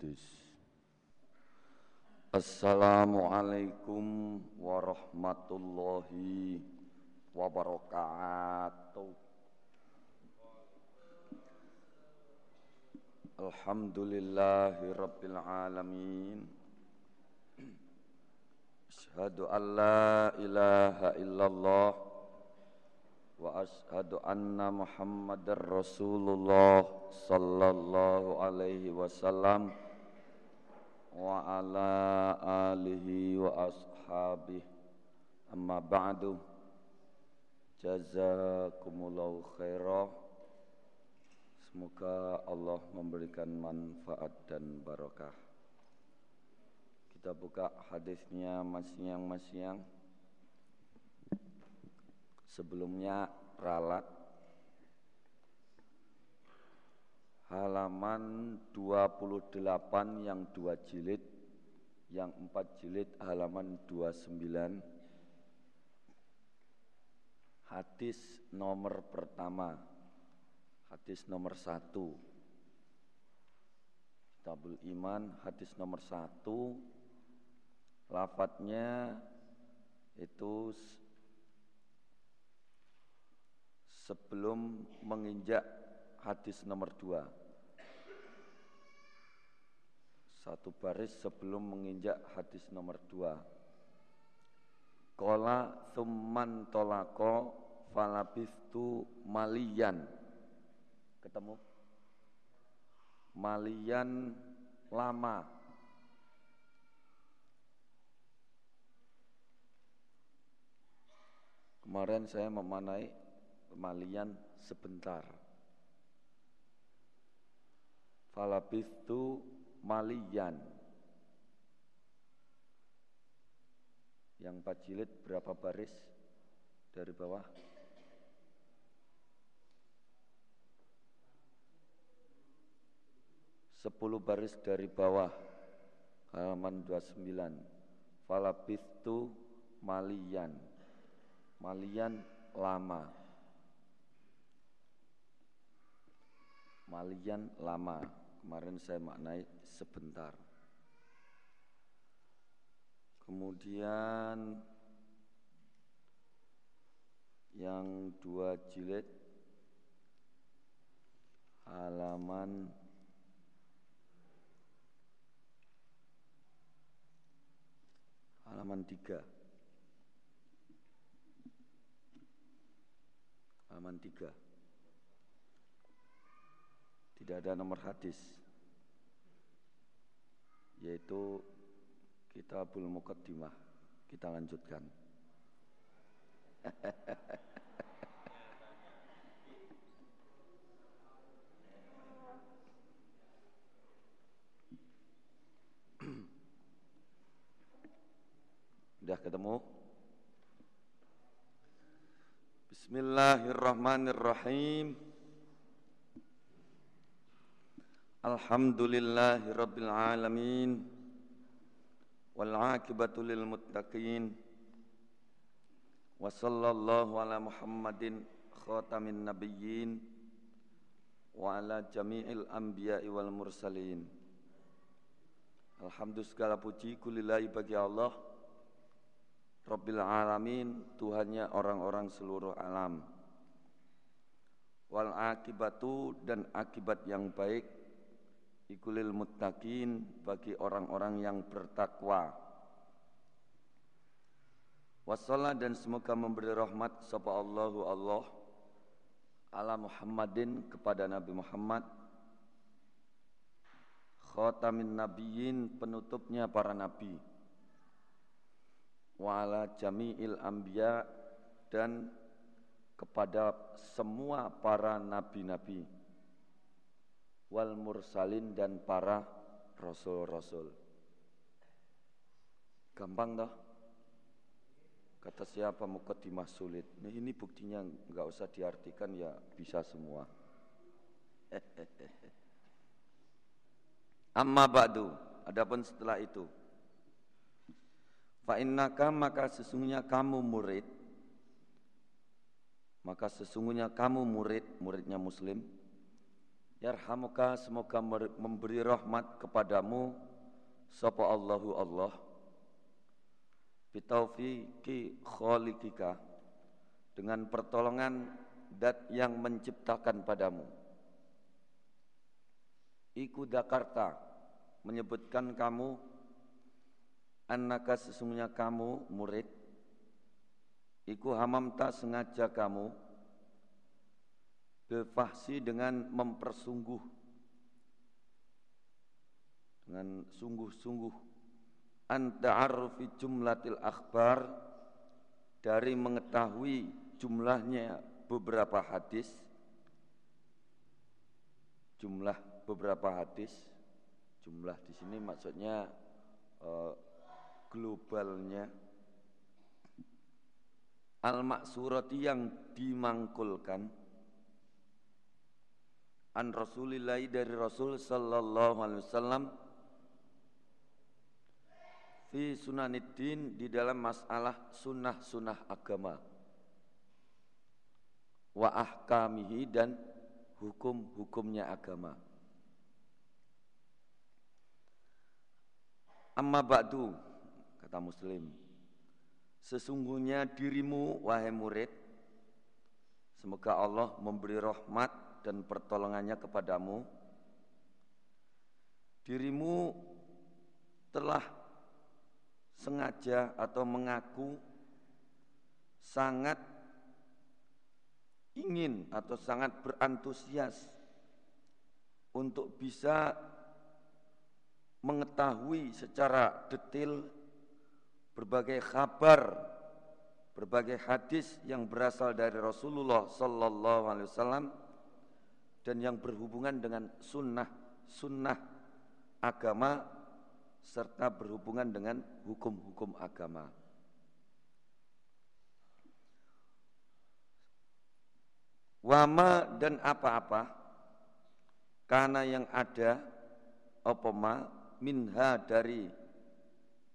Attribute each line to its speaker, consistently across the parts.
Speaker 1: Hadis Assalamualaikum warahmatullahi wabarakatuh. Alhamdulillahi rabbil alamin. Ashhadu an la ilaha illallah wa ashhadu anna Muhammadar Rasulullah sallallahu alaihi wasallam wa ala alihi wa ashabihi amma ba'du. Jazakumullahu khairah semoga Allah memberikan manfaat dan barakah. Kita buka hadisnya masing-masing. Sebelumnya ralat halaman 28 yang dua jilid yang empat jilid halaman 29 hadis nomor pertama. Hadis nomor satu. Kitabul Iman hadis nomor satu. Lafadznya itu sebelum menginjak hadis nomor dua. Satu baris sebelum menginjak hadis nomor dua. Kola thumman tolako falabistu malian. Ketemu? Malian lama. Kemarin saya memanai kemalian sebentar. Falabistu malian. Yang empat jilid berapa baris dari bawah? Sepuluh baris dari bawah halaman 29 Falabistu malian Malian lama Malian lama. Kemarin saya maknai sebentar. Kemudian yang dua jilid halaman halaman tiga halaman tiga tidak ada nomor hadis yaitu Kitabul Muqaddimah kita lanjutkan Sudah ketemu? Bismillahirrahmanirrahim. Alhamdulillahi Rabbil Alamin. Wal akibatu lil muttaqin. Wa sallallahu ala Muhammadin khatamin nabiyyin. Wa ala jami'il anbiya'i wal mursalin. Alhamdulillah segala puji kulillahi bagi Allah. Rabbil Alamin Tuhannya orang-orang seluruh alam. Wal akibatu dan akibat yang baik ikulil muttaqin bagi orang-orang yang bertakwa. Wassalam dan semoga memberi rahmat sapa Allahu Allah ala Muhammadin kepada Nabi Muhammad. Khatamin nabiyyin penutupnya para nabi. Wa ala jami'il anbiya dan kepada semua para nabi-nabi wal mursalin dan para rasul-rasul. Gampang dah. Kata siapa mukadimah sulit. Nah ini buktinya nggak usah diartikan ya bisa semua. Amma ba'du. Adapun setelah itu. Fa innaka maka sesungguhnya kamu murid. Maka sesungguhnya kamu murid, muridnya muslim Yarhamuka semoga memberi rahmat kepadamu. Sapa Allahu Allah. Bitaufiqi khaliqika. Dengan pertolongan dat yang menciptakan padamu. Iku Dakarta menyebutkan kamu annaka sesungguhnya kamu murid. Iku hamam tak sengaja kamu Befahsi dengan mempersungguh. Dengan sungguh-sungguh. Anta'arufi jumlatil akhbar. Dari mengetahui jumlahnya beberapa hadis. Jumlah beberapa hadis. Jumlah di sini maksudnya uh, globalnya. Al-maksurati yang dimangkulkan an Rasulillah dari Rasul sallallahu alaihi wasallam. Fi sunaniddin di dalam masalah sunnah-sunnah agama. Wa ahkamihi dan hukum-hukumnya agama. Amma ba'du kata muslim. Sesungguhnya dirimu wahai murid Semoga Allah memberi rahmat dan pertolongannya kepadamu. Dirimu telah sengaja atau mengaku sangat ingin atau sangat berantusias untuk bisa mengetahui secara detail berbagai kabar, berbagai hadis yang berasal dari Rasulullah Sallallahu Alaihi Wasallam dan yang berhubungan dengan sunnah sunnah agama serta berhubungan dengan hukum-hukum agama. Wama dan apa-apa karena yang ada opoma minha dari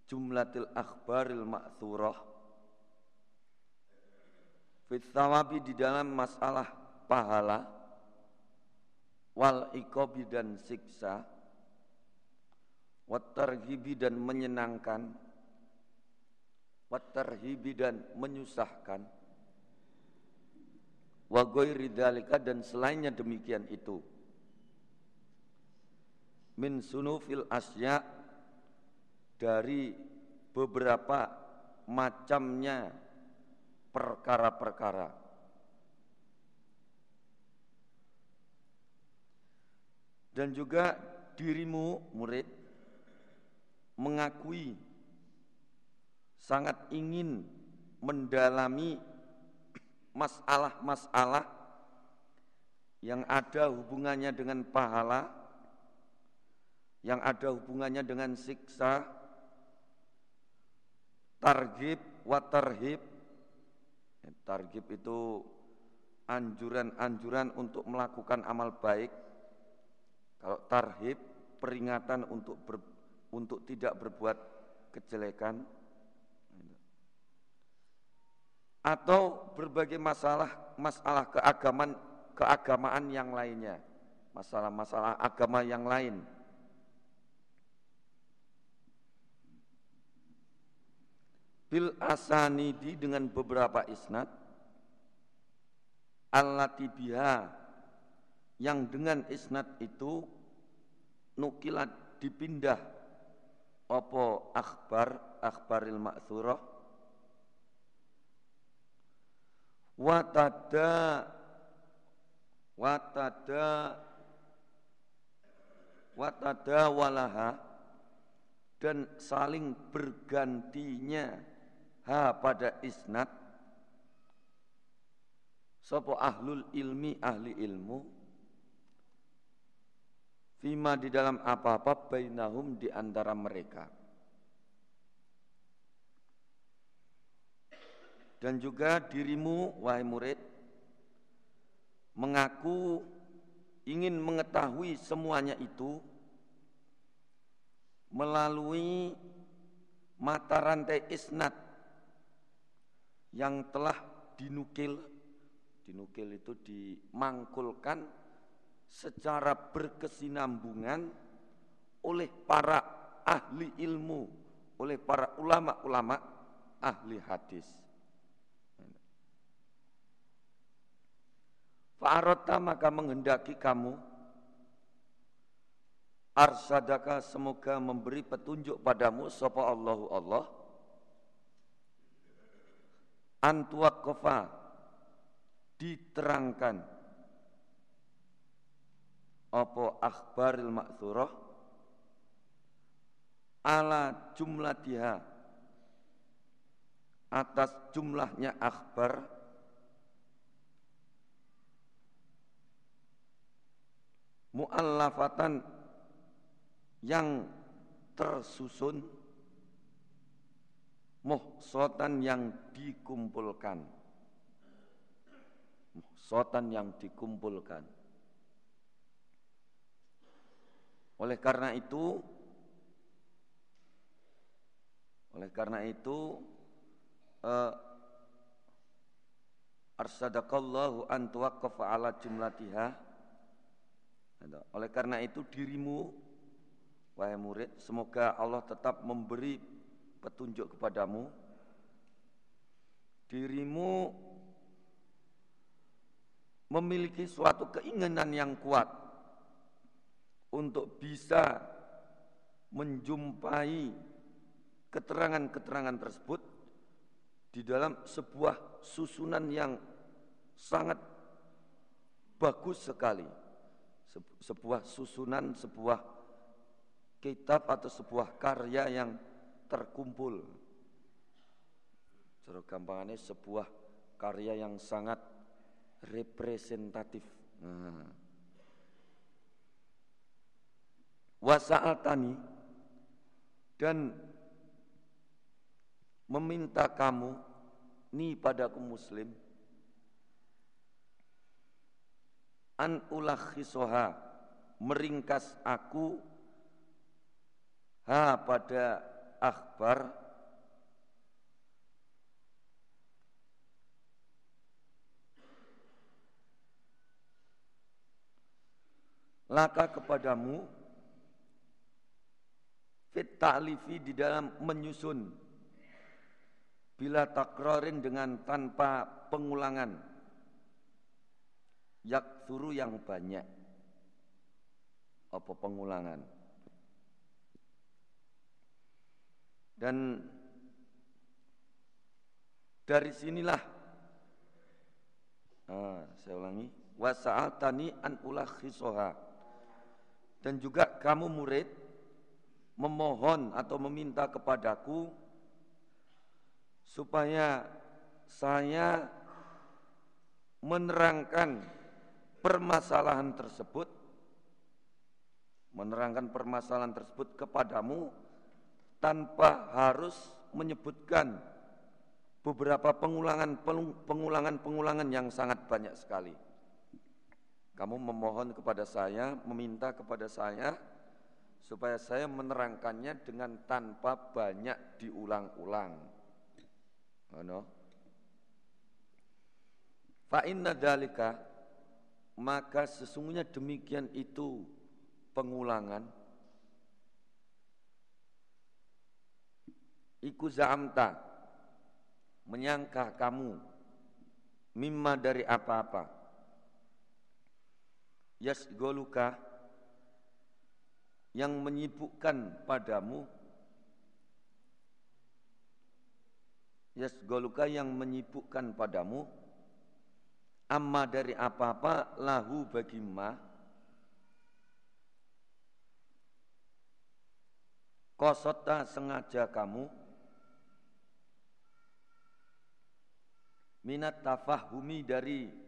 Speaker 1: jumlatil akhbaril ma'thurah Fitsawabi di dalam masalah pahala wal ikobi dan siksa watarhibi dan menyenangkan watarhibi dan menyusahkan wa ridalika dan selainnya demikian itu min sunufil asya dari beberapa macamnya perkara-perkara. Dan juga dirimu murid mengakui sangat ingin mendalami masalah-masalah yang ada hubungannya dengan pahala, yang ada hubungannya dengan siksa, Targib wa tarhib. Ya, targib itu anjuran-anjuran untuk melakukan amal baik. Kalau tarhib peringatan untuk ber, untuk tidak berbuat kejelekan. Atau berbagai masalah masalah keagamaan keagamaan yang lainnya. Masalah-masalah agama yang lain. Bil asanidi dengan beberapa isnad. Allati biha yang dengan isnad itu nukilat dipindah. Opo akhbar akhbaril ma'thurah? Watada watada watada walaha. Dan saling bergantinya ha pada isnad. Sapa ahlul ilmi ahli ilmu fima di dalam apa-apa bainahum di antara mereka. Dan juga dirimu wahai murid mengaku ingin mengetahui semuanya itu melalui mata rantai isnad yang telah dinukil. Dinukil itu dimangkulkan secara berkesinambungan oleh para ahli ilmu, oleh para ulama-ulama ahli hadis. Fa'arata maka menghendaki kamu arsadaka semoga memberi petunjuk padamu sapa Allahu Allah antuwakofa diterangkan apa akhbaril maksurah ala jumlatiha. Atas jumlahnya akhbar. Muallafatan yang tersusun. Muhsotan yang dikumpulkan. Muhsotan yang dikumpulkan oleh karena itu oleh karena itu uh, tuwaqqafa ala jumlatiha. Oleh karena itu dirimu wahai murid semoga Allah tetap memberi petunjuk kepadamu. Dirimu memiliki suatu keinginan yang kuat untuk bisa menjumpai keterangan-keterangan tersebut di dalam sebuah susunan yang sangat bagus sekali. Sebuah susunan, sebuah kitab atau sebuah karya yang terkumpul. Cara gampangannya sebuah karya yang sangat representatif. Nah. Wasa'atani dan meminta kamu ni padaku muslim an ulakhisoha meringkas aku ha pada akhbar laka kepadamu fit ta'lifi di dalam menyusun. Bila takrorin dengan tanpa pengulangan. Yak suruh yang banyak. Apa pengulangan? Dan dari sinilah ah, saya ulangi wasa'atani an ulakhisoha dan juga kamu murid memohon atau meminta kepadaku supaya saya menerangkan permasalahan tersebut menerangkan permasalahan tersebut kepadamu tanpa harus menyebutkan beberapa pengulangan pengulangan pengulangan yang sangat banyak sekali. Kamu memohon kepada saya, meminta kepada saya supaya saya menerangkannya dengan tanpa banyak diulang-ulang. Ano? Fa inna dalika maka sesungguhnya demikian itu pengulangan Iku za'amta menyangka kamu mimma dari apa-apa. Yasgoluka yang menyibukkan padamu. Yasgoluka yang menyibukkan padamu. Amma dari apa-apa lahu bagi ma. Kosota sengaja kamu. Minat tafahumi dari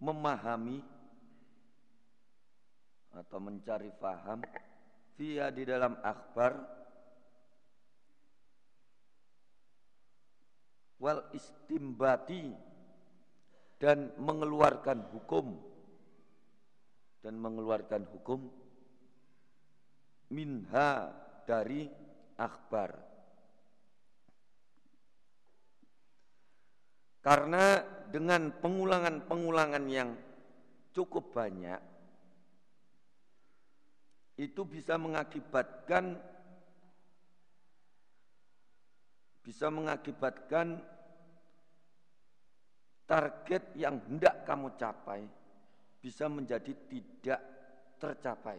Speaker 1: memahami atau mencari faham via di dalam akhbar wal istimbati dan mengeluarkan hukum dan mengeluarkan hukum minha dari akhbar. Karena dengan pengulangan-pengulangan yang cukup banyak itu bisa mengakibatkan bisa mengakibatkan target yang hendak kamu capai bisa menjadi tidak tercapai,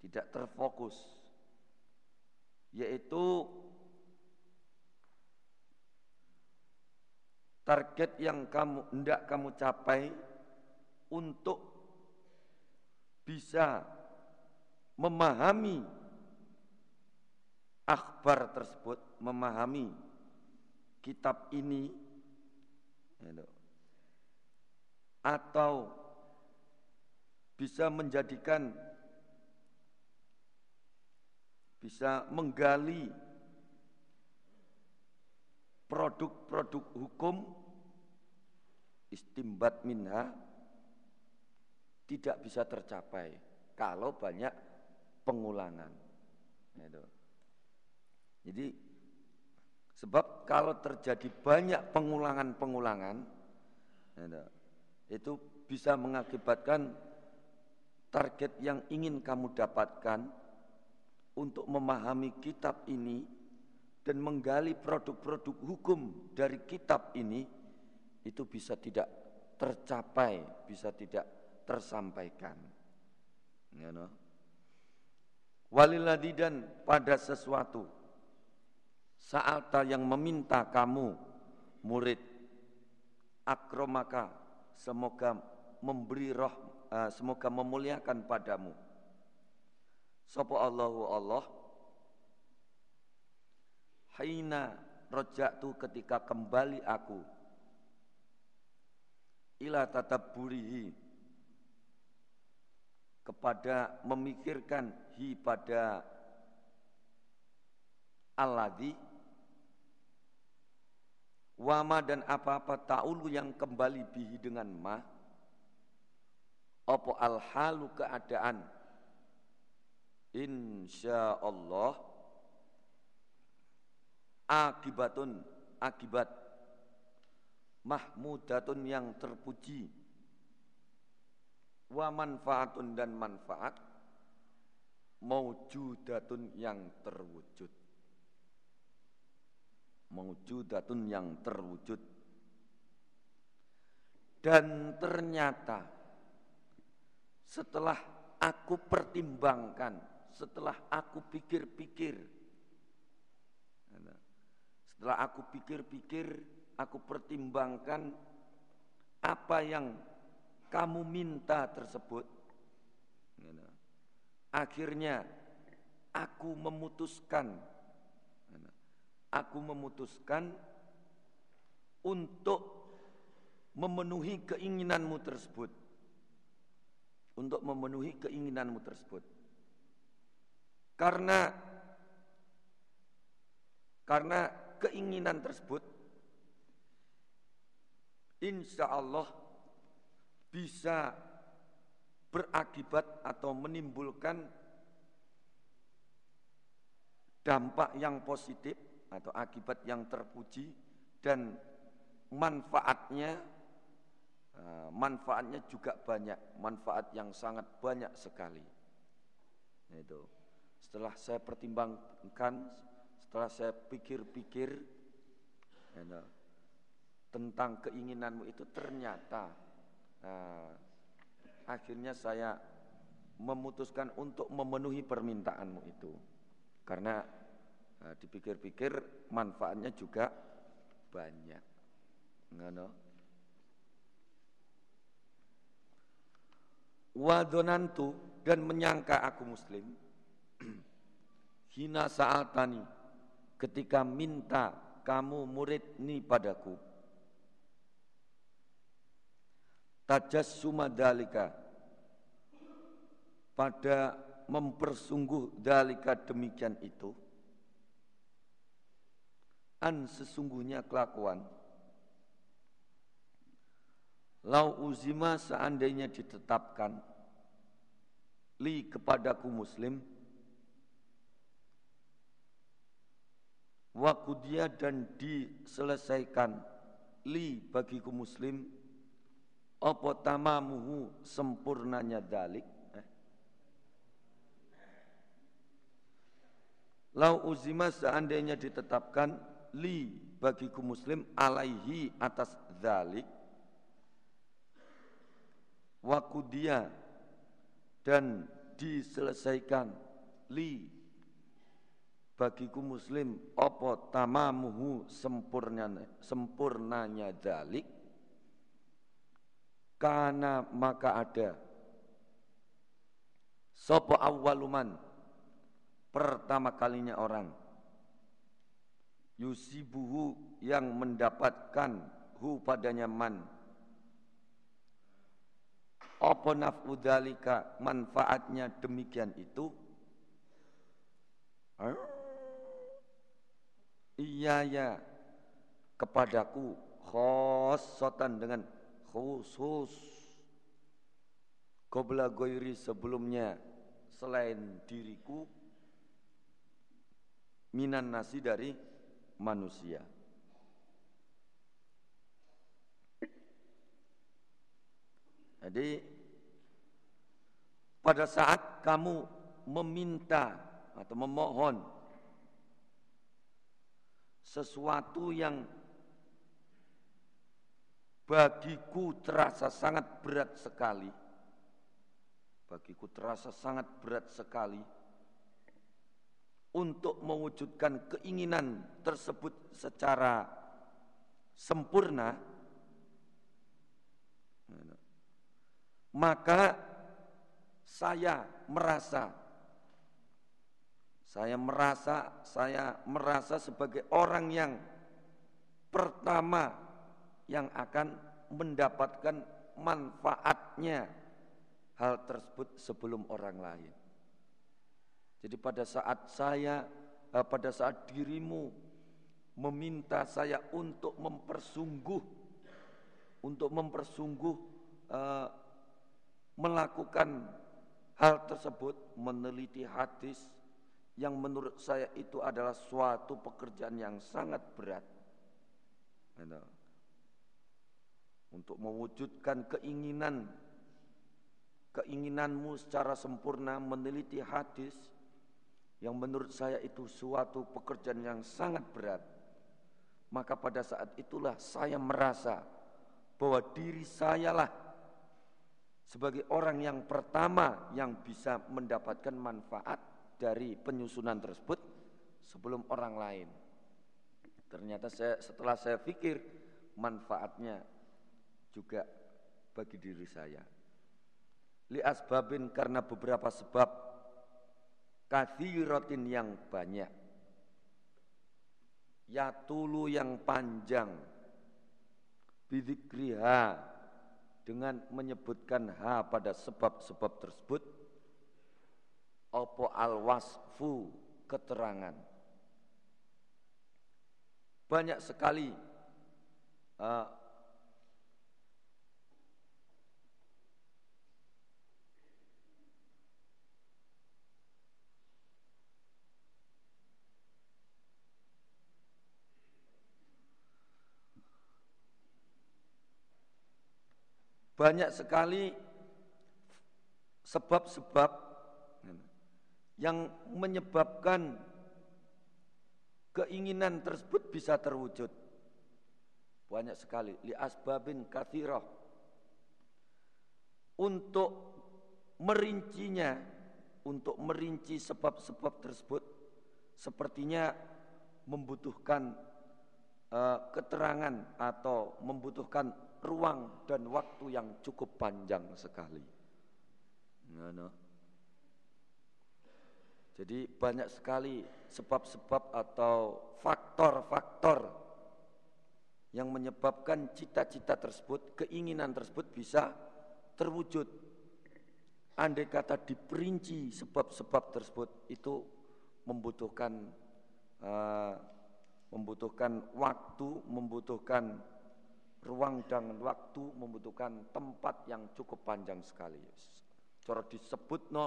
Speaker 1: tidak terfokus, yaitu target yang kamu hendak kamu capai untuk bisa memahami akhbar tersebut, memahami kitab ini ya, atau bisa menjadikan bisa menggali produk-produk hukum istimbat minha tidak bisa tercapai kalau banyak pengulangan. Itu. Jadi sebab kalau terjadi banyak pengulangan-pengulangan itu bisa mengakibatkan target yang ingin kamu dapatkan untuk memahami kitab ini dan menggali produk-produk hukum dari kitab ini itu bisa tidak tercapai, bisa tidak tersampaikan. Ya, no? Waliladi dan pada sesuatu saat yang meminta kamu murid akromaka semoga memberi roh uh, semoga memuliakan padamu. Sopo Allahu Allah Haina tu ketika kembali aku. Ila burihi kepada memikirkan hi pada alladhi. Wama dan apa-apa ta'ulu yang kembali bihi dengan ma. Opo al-halu keadaan. Insya Allah akibatun akibat mahmudatun yang terpuji. Wa manfaatun dan manfaat maujudatun yang terwujud. Maujudatun yang terwujud. Dan ternyata setelah aku pertimbangkan setelah aku pikir-pikir setelah aku pikir-pikir, aku pertimbangkan apa yang kamu minta tersebut. Akhirnya aku memutuskan, aku memutuskan untuk memenuhi keinginanmu tersebut. Untuk memenuhi keinginanmu tersebut. Karena karena keinginan tersebut insya Allah bisa berakibat atau menimbulkan dampak yang positif atau akibat yang terpuji dan manfaatnya eh, manfaatnya juga banyak manfaat yang sangat banyak sekali. Itu setelah saya pertimbangkan setelah saya pikir-pikir ya, tentang keinginanmu itu ternyata nah, akhirnya saya memutuskan untuk memenuhi permintaanmu itu. Karena nah, dipikir-pikir manfaatnya juga banyak. Ngono. Wadonantu dan menyangka aku muslim hina saatani ketika minta kamu murid ini padaku. Tajas sumadalika pada mempersungguh dalika demikian itu an sesungguhnya kelakuan lau uzima seandainya ditetapkan li kepadaku muslim wakudia dan diselesaikan li bagiku muslim apa tamamuhu sempurnanya dalik eh? Lau uzima seandainya ditetapkan li bagiku muslim alaihi atas dalik wakudia dan diselesaikan li bagiku muslim opo tamamuhu sempurnanya sempurnanya dalik karena maka ada. Sopo awaluman pertama kalinya orang. Yusibuhu yang mendapatkan hu padanya man. Opo nafudalika manfaatnya demikian itu ya kepadaku khosotan dengan khusus Qobla goiri sebelumnya selain diriku minan nasi dari manusia. Jadi pada saat kamu meminta atau memohon sesuatu yang bagiku terasa sangat berat sekali. Bagiku terasa sangat berat sekali untuk mewujudkan keinginan tersebut secara sempurna, maka saya merasa saya merasa saya merasa sebagai orang yang pertama yang akan mendapatkan manfaatnya hal tersebut sebelum orang lain. Jadi pada saat saya eh, pada saat dirimu meminta saya untuk mempersungguh untuk mempersungguh uh, melakukan hal tersebut meneliti hadis yang menurut saya itu adalah suatu pekerjaan yang sangat berat. Gitu. Untuk mewujudkan keinginan keinginanmu secara sempurna meneliti hadis yang menurut saya itu suatu pekerjaan yang sangat berat. Maka pada saat itulah saya merasa bahwa diri sayalah sebagai orang yang pertama yang bisa mendapatkan manfaat dari penyusunan tersebut sebelum orang lain. Ternyata saya setelah saya pikir manfaatnya juga bagi diri saya. Li asbabin karena beberapa sebab kathiratin yang banyak. Ya tulu yang panjang. Bidikriha dengan menyebutkan ha pada sebab-sebab tersebut opo al-wasfu keterangan. Banyak sekali uh, banyak sekali sebab-sebab yang menyebabkan keinginan tersebut bisa terwujud. Banyak sekali li asbabin kathirah. Untuk merincinya, untuk merinci sebab-sebab tersebut sepertinya membutuhkan uh, keterangan atau membutuhkan ruang dan waktu yang cukup panjang sekali. Nah, nah. Jadi banyak sekali sebab-sebab atau faktor-faktor yang menyebabkan cita-cita tersebut, keinginan tersebut bisa terwujud. Andai kata diperinci sebab-sebab tersebut itu membutuhkan uh, membutuhkan waktu, membutuhkan ruang dan waktu, membutuhkan tempat yang cukup panjang sekali. Cara disebut no,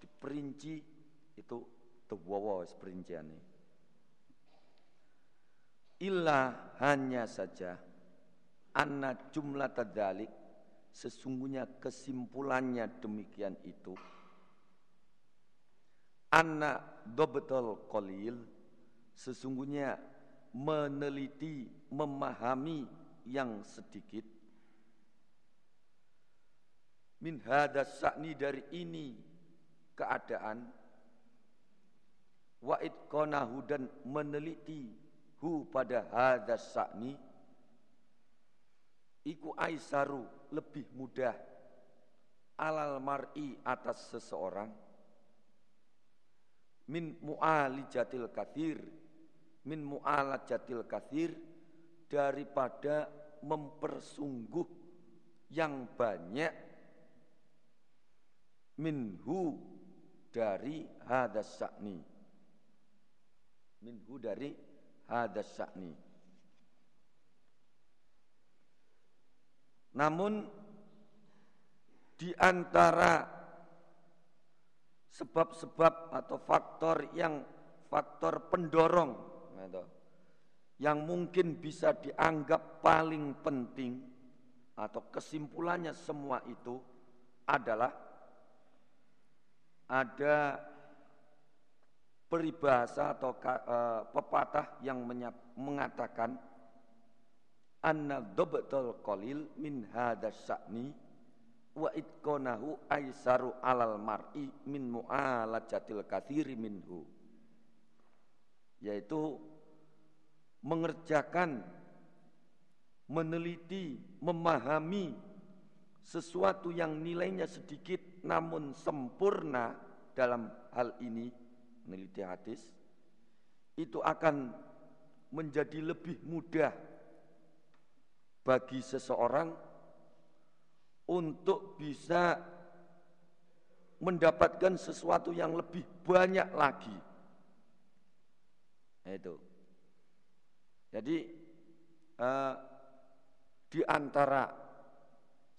Speaker 1: diperinci itu tewawa perinciannya. Illa hanya saja anna jumlah tadalik sesungguhnya kesimpulannya demikian itu anna dobetol kolil sesungguhnya meneliti memahami yang sedikit min hadas sakni dari ini keadaan wa itqanahu dan meneliti hu pada hadas sakni iku aisaru lebih mudah. Alal mar'i atas seseorang. Min mu'alijatil kathir. Min mu'alajatil kathir. Daripada mempersungguh yang banyak. Minhu dari hadas sakni minhu dari hadas sakni Namun di antara sebab-sebab atau faktor yang faktor pendorong gitu, yang mungkin bisa dianggap paling penting atau kesimpulannya semua itu adalah ada peribahasa atau uh, pepatah yang mengatakan anna qalil min hadas sya'ni wa itqanahu aisaru alal mar'i min mu'alajatil kathiri minhu. Yaitu mengerjakan meneliti memahami sesuatu yang nilainya sedikit namun sempurna dalam hal ini meneliti hadis itu akan menjadi lebih mudah bagi seseorang untuk bisa mendapatkan sesuatu yang lebih banyak lagi. Itu. Jadi uh, di antara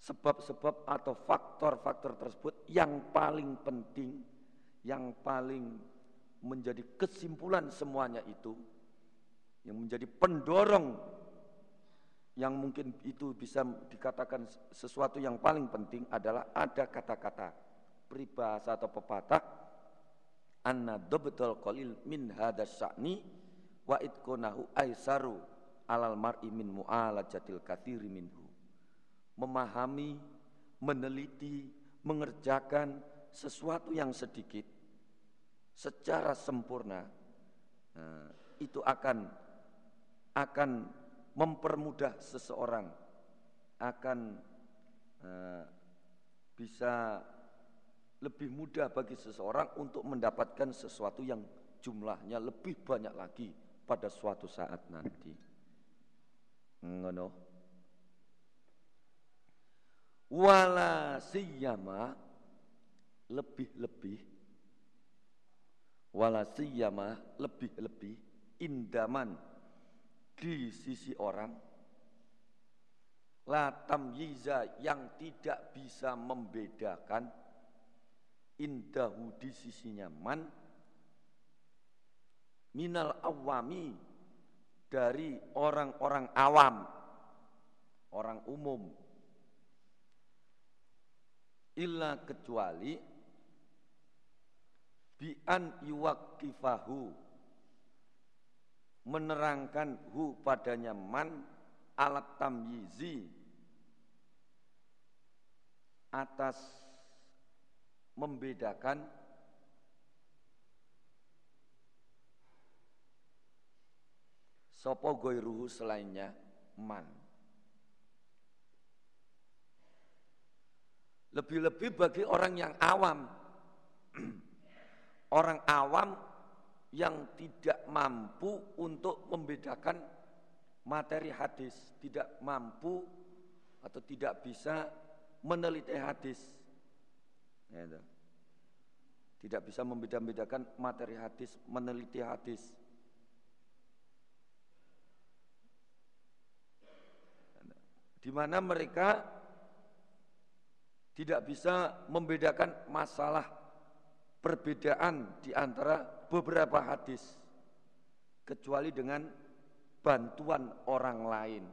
Speaker 1: sebab-sebab atau faktor-faktor tersebut yang paling penting, yang paling menjadi kesimpulan semuanya itu, yang menjadi pendorong yang mungkin itu bisa dikatakan sesuatu yang paling penting adalah ada kata-kata peribahasa atau pepatah anna dobetol qalil min hadas sa'ni wa itkonahu aisaru alal mar'i min mu'alajatil kathiri minhu. Memahami meneliti mengerjakan sesuatu yang sedikit secara sempurna nah, itu akan akan mempermudah seseorang akan uh, bisa lebih mudah bagi seseorang untuk mendapatkan sesuatu yang jumlahnya lebih banyak lagi pada suatu saat nanti. Ngono. Wala siyama lebih-lebih wala siyama lebih-lebih indaman di sisi orang. Latam yiza yang tidak bisa membedakan. Indahu di sisinya man minal awami dari orang-orang awam. Orang umum. Illa kecuali bi an yuwakifahu menerangkan hu padanya man alat tamyizi. Atas membedakan sopo goiruhu selainnya man. Lebih-lebih bagi orang yang awam orang awam yang tidak mampu untuk membedakan materi hadis, tidak mampu atau tidak bisa meneliti hadis. Ya, tidak bisa membeda-bedakan materi hadis, meneliti hadis. Di mana mereka tidak bisa membedakan masalah perbedaan di antara beberapa hadis kecuali dengan bantuan orang lain.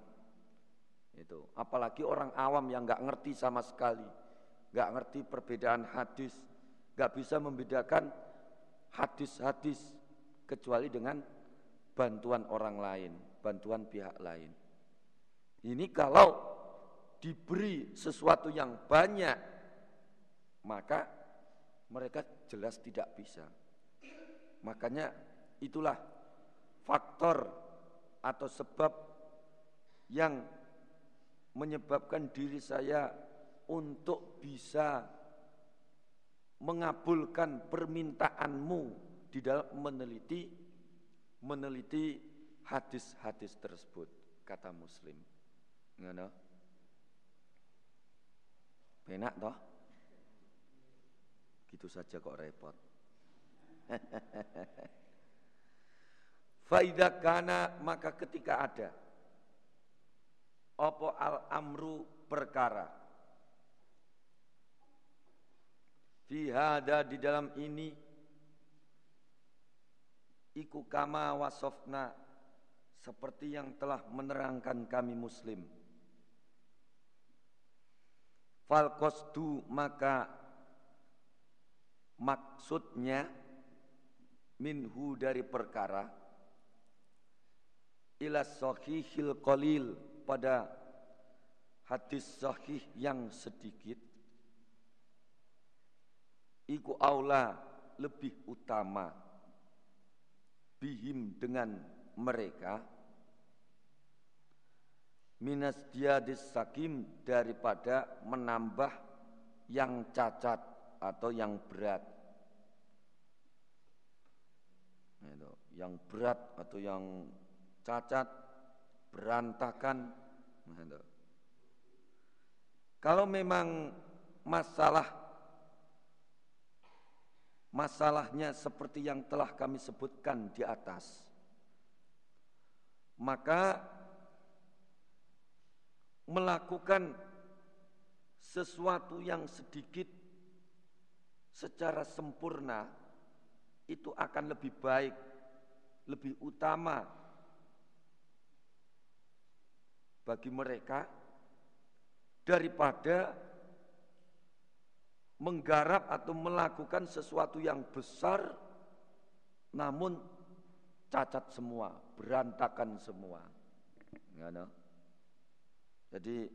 Speaker 1: Itu, apalagi orang awam yang nggak ngerti sama sekali, nggak ngerti perbedaan hadis, nggak bisa membedakan hadis-hadis kecuali dengan bantuan orang lain, bantuan pihak lain. Ini kalau diberi sesuatu yang banyak, maka mereka jelas tidak bisa. Makanya itulah faktor atau sebab yang menyebabkan diri saya untuk bisa mengabulkan permintaanmu di dalam meneliti meneliti hadis-hadis tersebut kata muslim. Ngono? Enak toh gitu saja kok repot. Faidah kana maka ketika ada Opo al amru perkara Fihada di dalam ini Iku kama wasofna Seperti yang telah menerangkan kami muslim. Fal maka Maksudnya Minhu dari perkara Ila sahihil qalil pada hadis sahih yang sedikit iku aula lebih utama bihim dengan mereka minas diadis sakim daripada menambah yang cacat atau yang berat yang berat atau yang cacat berantakan. Kalau memang masalah masalahnya seperti yang telah kami sebutkan di atas, maka melakukan sesuatu yang sedikit secara sempurna itu akan lebih baik, lebih utama bagi mereka daripada menggarap atau melakukan sesuatu yang besar namun cacat semua, berantakan semua. Jadi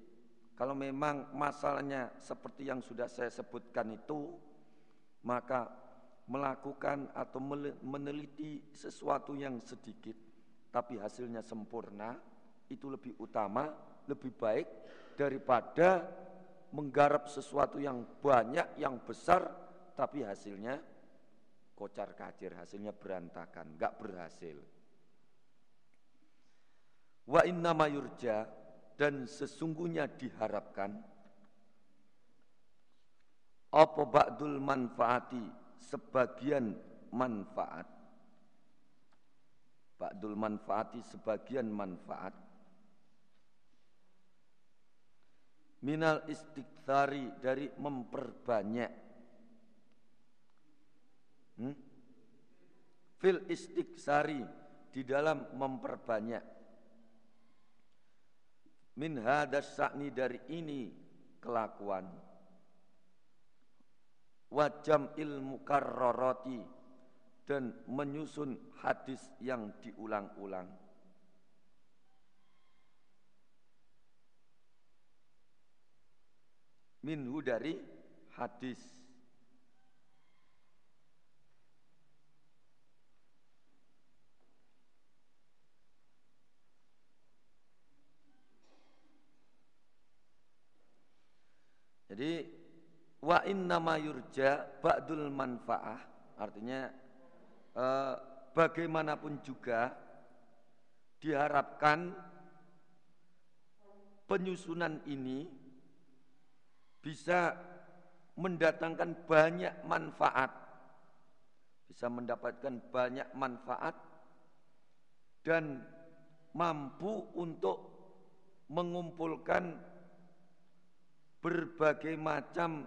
Speaker 1: kalau memang masalahnya seperti yang sudah saya sebutkan itu, maka melakukan atau meneliti sesuatu yang sedikit tapi hasilnya sempurna itu lebih utama, lebih baik daripada menggarap sesuatu yang banyak, yang besar, tapi hasilnya kocar kacir, hasilnya berantakan, nggak berhasil. Wa inna mayurja dan sesungguhnya diharapkan apa ba'dul manfaati? Sebagian manfaat. Ba'dul manfaati sebagian manfaat. Minal istiqsari dari memperbanyak. Hmm? fil istiqsari di dalam memperbanyak. Min hadas sakni dari ini kelakuan wajam ilmu karroroti dan menyusun hadis yang diulang-ulang. Minhu dari hadis. Jadi wa inna ma yurja ba'dul manfaah. Artinya eh, bagaimanapun juga diharapkan penyusunan ini bisa mendatangkan banyak manfaat, bisa mendapatkan banyak manfaat dan mampu untuk mengumpulkan berbagai macam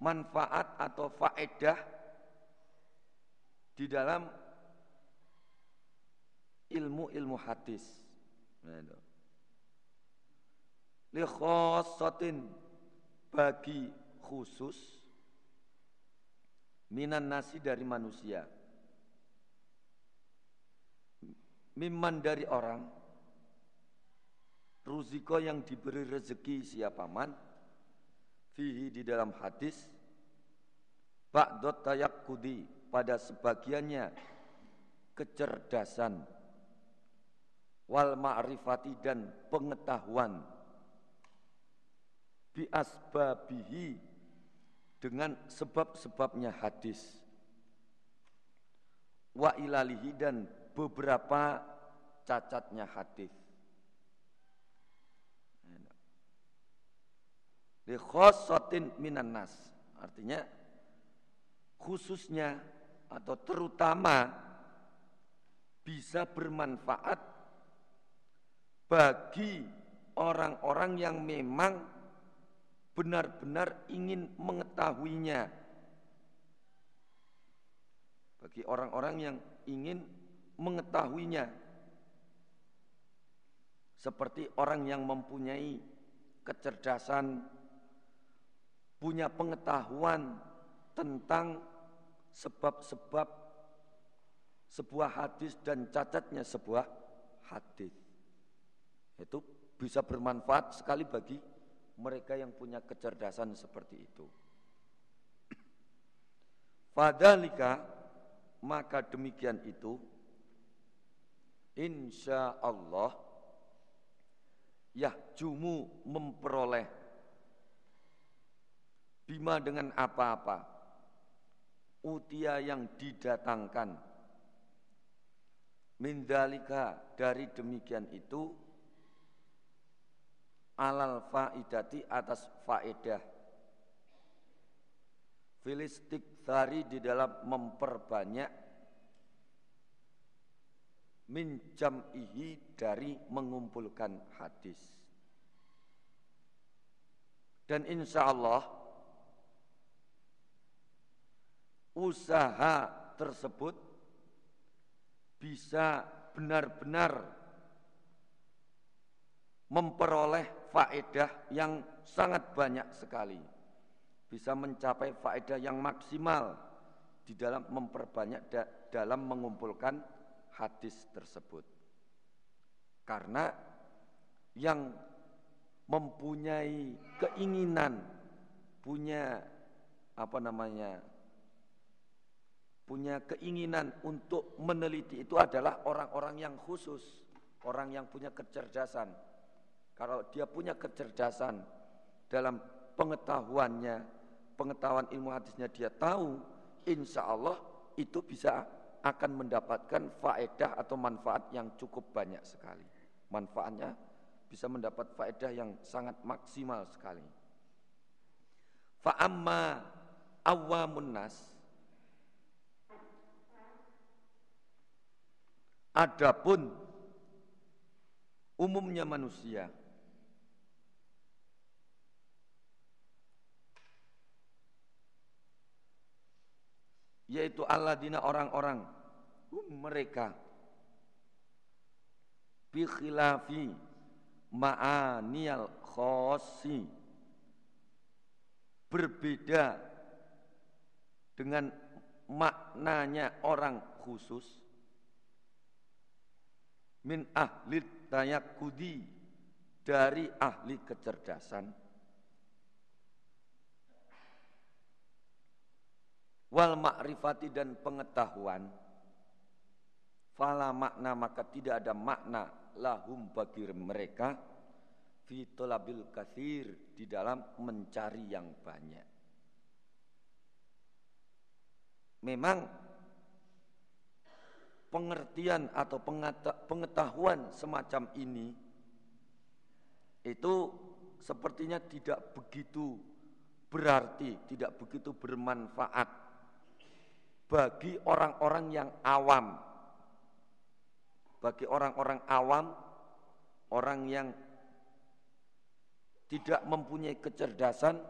Speaker 1: manfaat atau faedah di dalam ilmu-ilmu hadis. Nah, li khossatin bagi khusus minan nasi dari manusia. Mimman dari orang ruziko yang diberi rezeki siapa man fihi di dalam hadis ba'dot tayakkudi pada sebagiannya kecerdasan wal ma'rifati dan pengetahuan bi asbabihi dengan sebab-sebabnya hadis wa ilalihi dan beberapa cacatnya hadis li minan nas artinya khususnya atau terutama bisa bermanfaat bagi orang-orang yang memang benar-benar ingin mengetahuinya. Bagi orang-orang yang ingin mengetahuinya. Seperti orang yang mempunyai kecerdasan, punya pengetahuan tentang sebab-sebab sebuah hadis dan cacatnya sebuah hadis. Itu bisa bermanfaat sekali bagi mereka yang punya kecerdasan seperti itu. Fadalika maka demikian itu insya Allah jumu memperoleh bima dengan apa-apa. Utia yang didatangkan. Mindalika dari demikian itu alal faidati atas faedah. Filistik tari di dalam memperbanyak min jam'ihi dari mengumpulkan hadis. Dan insya Allah usaha tersebut bisa benar-benar memperoleh faedah yang sangat banyak sekali. Bisa mencapai faedah yang maksimal di dalam memperbanyak da, dalam mengumpulkan hadis tersebut. Karena yang mempunyai keinginan, punya apa namanya? Punya keinginan untuk meneliti itu adalah orang-orang yang khusus, orang yang punya kecerdasan, kalau dia punya kecerdasan dalam pengetahuannya, pengetahuan ilmu hadisnya dia tahu, insya Allah itu bisa akan mendapatkan faedah atau manfaat yang cukup banyak sekali. Manfaatnya bisa mendapat faedah yang sangat maksimal sekali. Fa'amma awamun nas Adapun umumnya manusia yaitu dina orang-orang um, mereka bi khilafi khosi berbeda dengan maknanya orang khusus min ahli tayakudi dari ahli kecerdasan. Wal ma'rifati dan pengetahuan. Fala makna maka tidak ada makna lahum bagi mereka. Fi tolabil kathir di dalam mencari yang banyak. Memang pengertian atau pengetahuan semacam ini itu sepertinya tidak begitu berarti, tidak begitu bermanfaat bagi orang-orang yang awam. Bagi orang-orang awam, orang yang tidak mempunyai kecerdasan,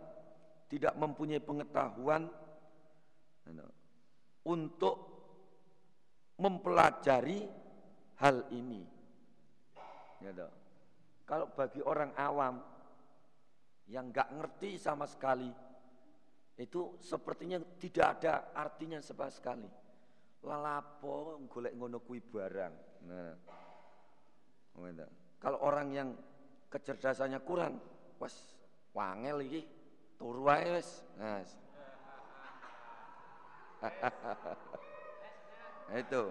Speaker 1: tidak mempunyai pengetahuan untuk mempelajari hal ini. Kalau bagi orang awam yang nggak ngerti sama sekali itu sepertinya tidak ada artinya sama sekali. Lalapo golek ngono kui barang. Nah. Kalau orang yang kecerdasannya kurang, was wangel iki, turu wae wis. Nah. itu.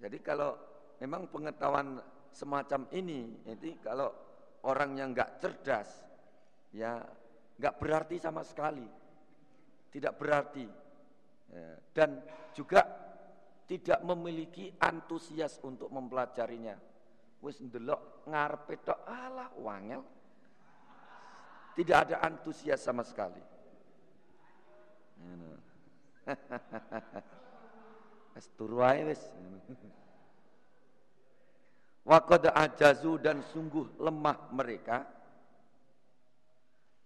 Speaker 1: Jadi kalau memang pengetahuan semacam ini, itu kalau orang yang nggak cerdas, ya nggak berarti sama sekali, tidak berarti, ya, dan juga tidak memiliki antusias untuk mempelajarinya. Wis ndelok ngarepe tok alah wangel. Tidak ada antusias sama sekali. Wis turu wae wis. Waqad ajazu dan sungguh lemah mereka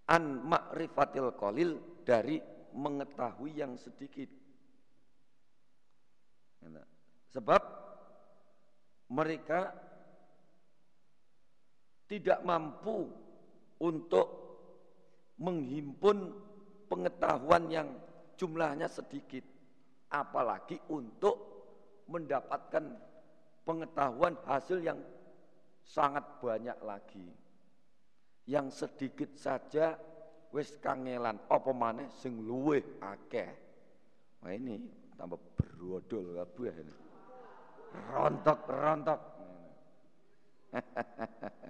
Speaker 1: an ma'rifatil qalil dari mengetahui yang sedikit. Sebab mereka tidak mampu untuk menghimpun pengetahuan yang jumlahnya sedikit, apalagi untuk mendapatkan pengetahuan hasil yang sangat banyak lagi. Yang sedikit saja wis kangelan apa maneh sing luwih akeh. Nah ini tambah berodol kabeh ini. Rontok-rontok.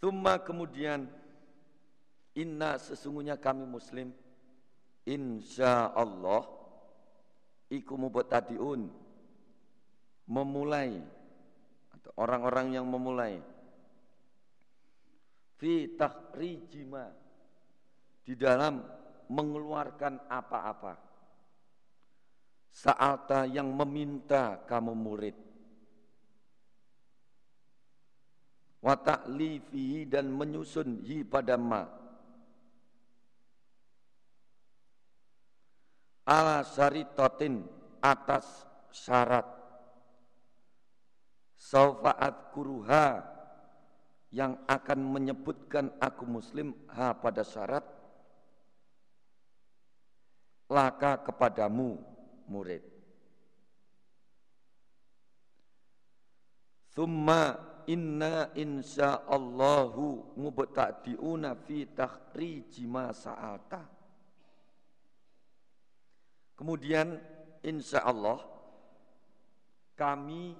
Speaker 1: Thumma kemudian inna sesungguhnya kami muslim insya Allah iku mubtadiun memulai atau orang-orang yang memulai. Fi tahrijima di dalam mengeluarkan apa-apa. Sa'alta yang meminta kamu murid. Wa ta'lifihi dan menyusun hi pada ma ala syaritotin atas syarat. Saufaat kuruha yang akan menyebutkan aku muslim ha pada syarat laka kepadamu murid. Thumma inna insya Allahu mubtadi'una fi takhriji ma sa'ata Kemudian insya Allah kami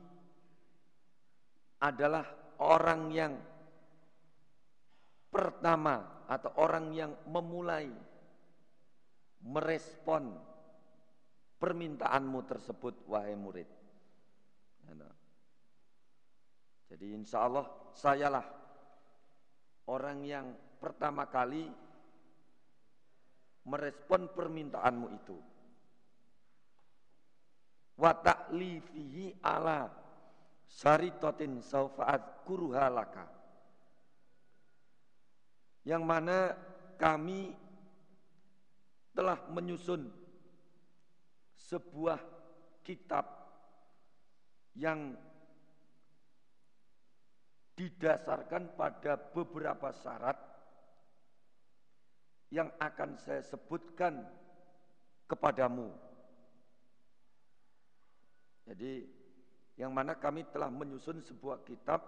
Speaker 1: adalah orang yang pertama atau orang yang memulai merespon permintaanmu tersebut wahai murid. Jadi insya Allah sayalah orang yang pertama kali merespon permintaanmu itu wa ta'lifihi ala syaritotin saufa'at kuruhalaka yang mana kami telah menyusun sebuah kitab yang didasarkan pada beberapa syarat yang akan saya sebutkan kepadamu jadi yang mana kami telah menyusun sebuah kitab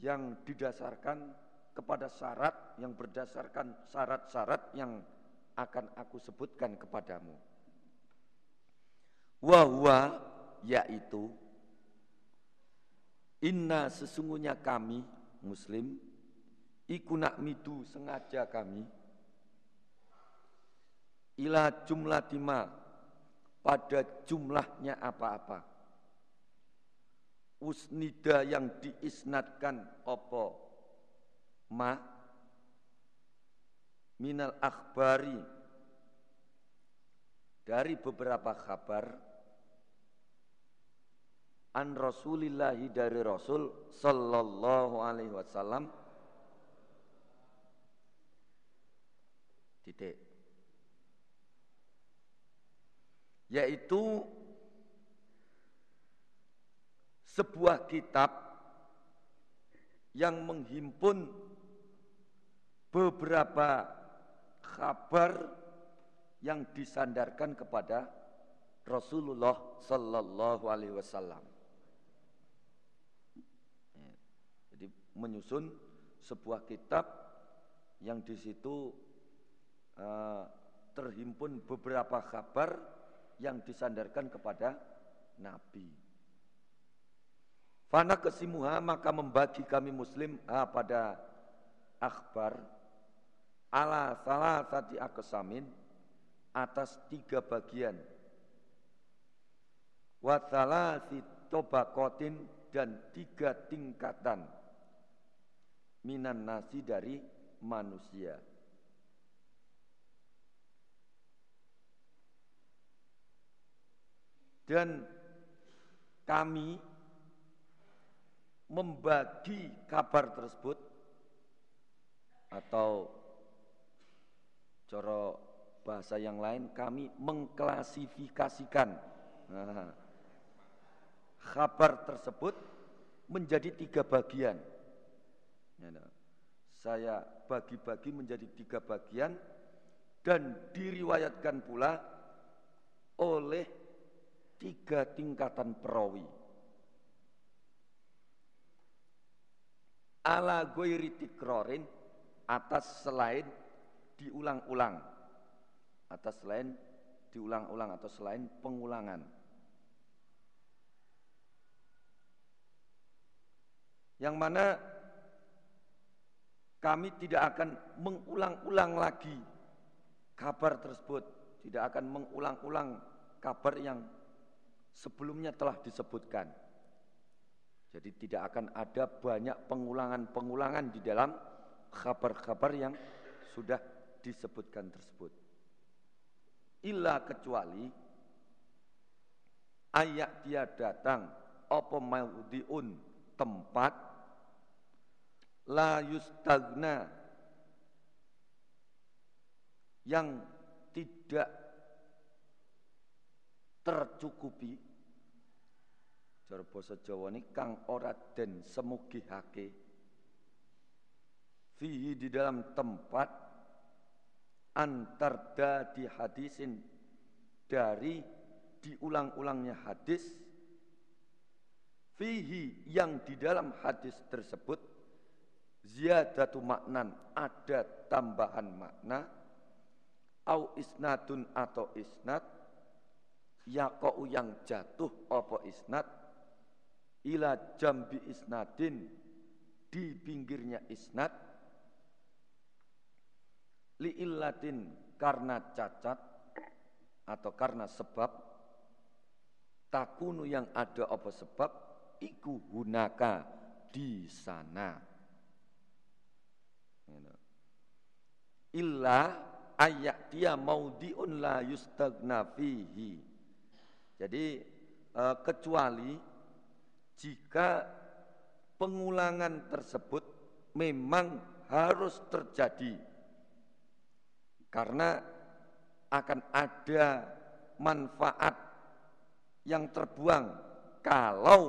Speaker 1: yang didasarkan kepada syarat yang berdasarkan syarat-syarat yang akan aku sebutkan kepadamu. Wahwa yaitu inna sesungguhnya kami muslim ikunak midu sengaja kami ila jumlah timah pada jumlahnya apa-apa. Usnida yang diisnatkan opo ma? Minal akhbari. Dari beberapa kabar an Rasulillahi dari Rasul sallallahu alaihi wasallam. Titik yaitu sebuah kitab yang menghimpun beberapa kabar yang disandarkan kepada Rasulullah Sallallahu Alaihi Wasallam. Jadi menyusun sebuah kitab yang di situ uh, terhimpun beberapa kabar yang disandarkan kepada Nabi. Fana kesimuha maka membagi kami muslim ha, pada akhbar ala salah sati akesamin atas tiga bagian si tobakotin dan tiga tingkatan minan nasi dari manusia. Dan kami membagi kabar tersebut atau coro bahasa yang lain kami mengklasifikasikan nah, kabar tersebut menjadi tiga bagian. Ya, nah. Saya bagi-bagi menjadi tiga bagian dan diriwayatkan pula oleh tiga tingkatan perawi. Ala goiri tikrorin atas selain diulang-ulang. Atas selain diulang-ulang atau selain pengulangan. yang mana kami tidak akan mengulang-ulang lagi kabar tersebut, tidak akan mengulang-ulang kabar yang sebelumnya telah disebutkan. Jadi tidak akan ada banyak pengulangan-pengulangan di dalam kabar-kabar yang sudah disebutkan tersebut. Illa kecuali ayat dia datang apa maudiun tempat la yustagna yang tidak tercukupi. Cara basa Jawa ini kang ora den semugihake fihi di dalam tempat antarda di hadisin dari diulang-ulangnya hadis fihi yang di dalam hadis tersebut ziyadatu maknan ada tambahan makna au isnadun atau isnad yaqau yang jatuh apa isnad? Ila jambi isnadin di pinggirnya isnad. Li illatin karena cacat atau karena sebab. Takunu yang ada apa sebab? Iku hunaka di sana. Illa ayak dia maudiun la yustagna fihi. Jadi e, kecuali jika pengulangan tersebut memang harus terjadi karena akan ada manfaat yang terbuang kalau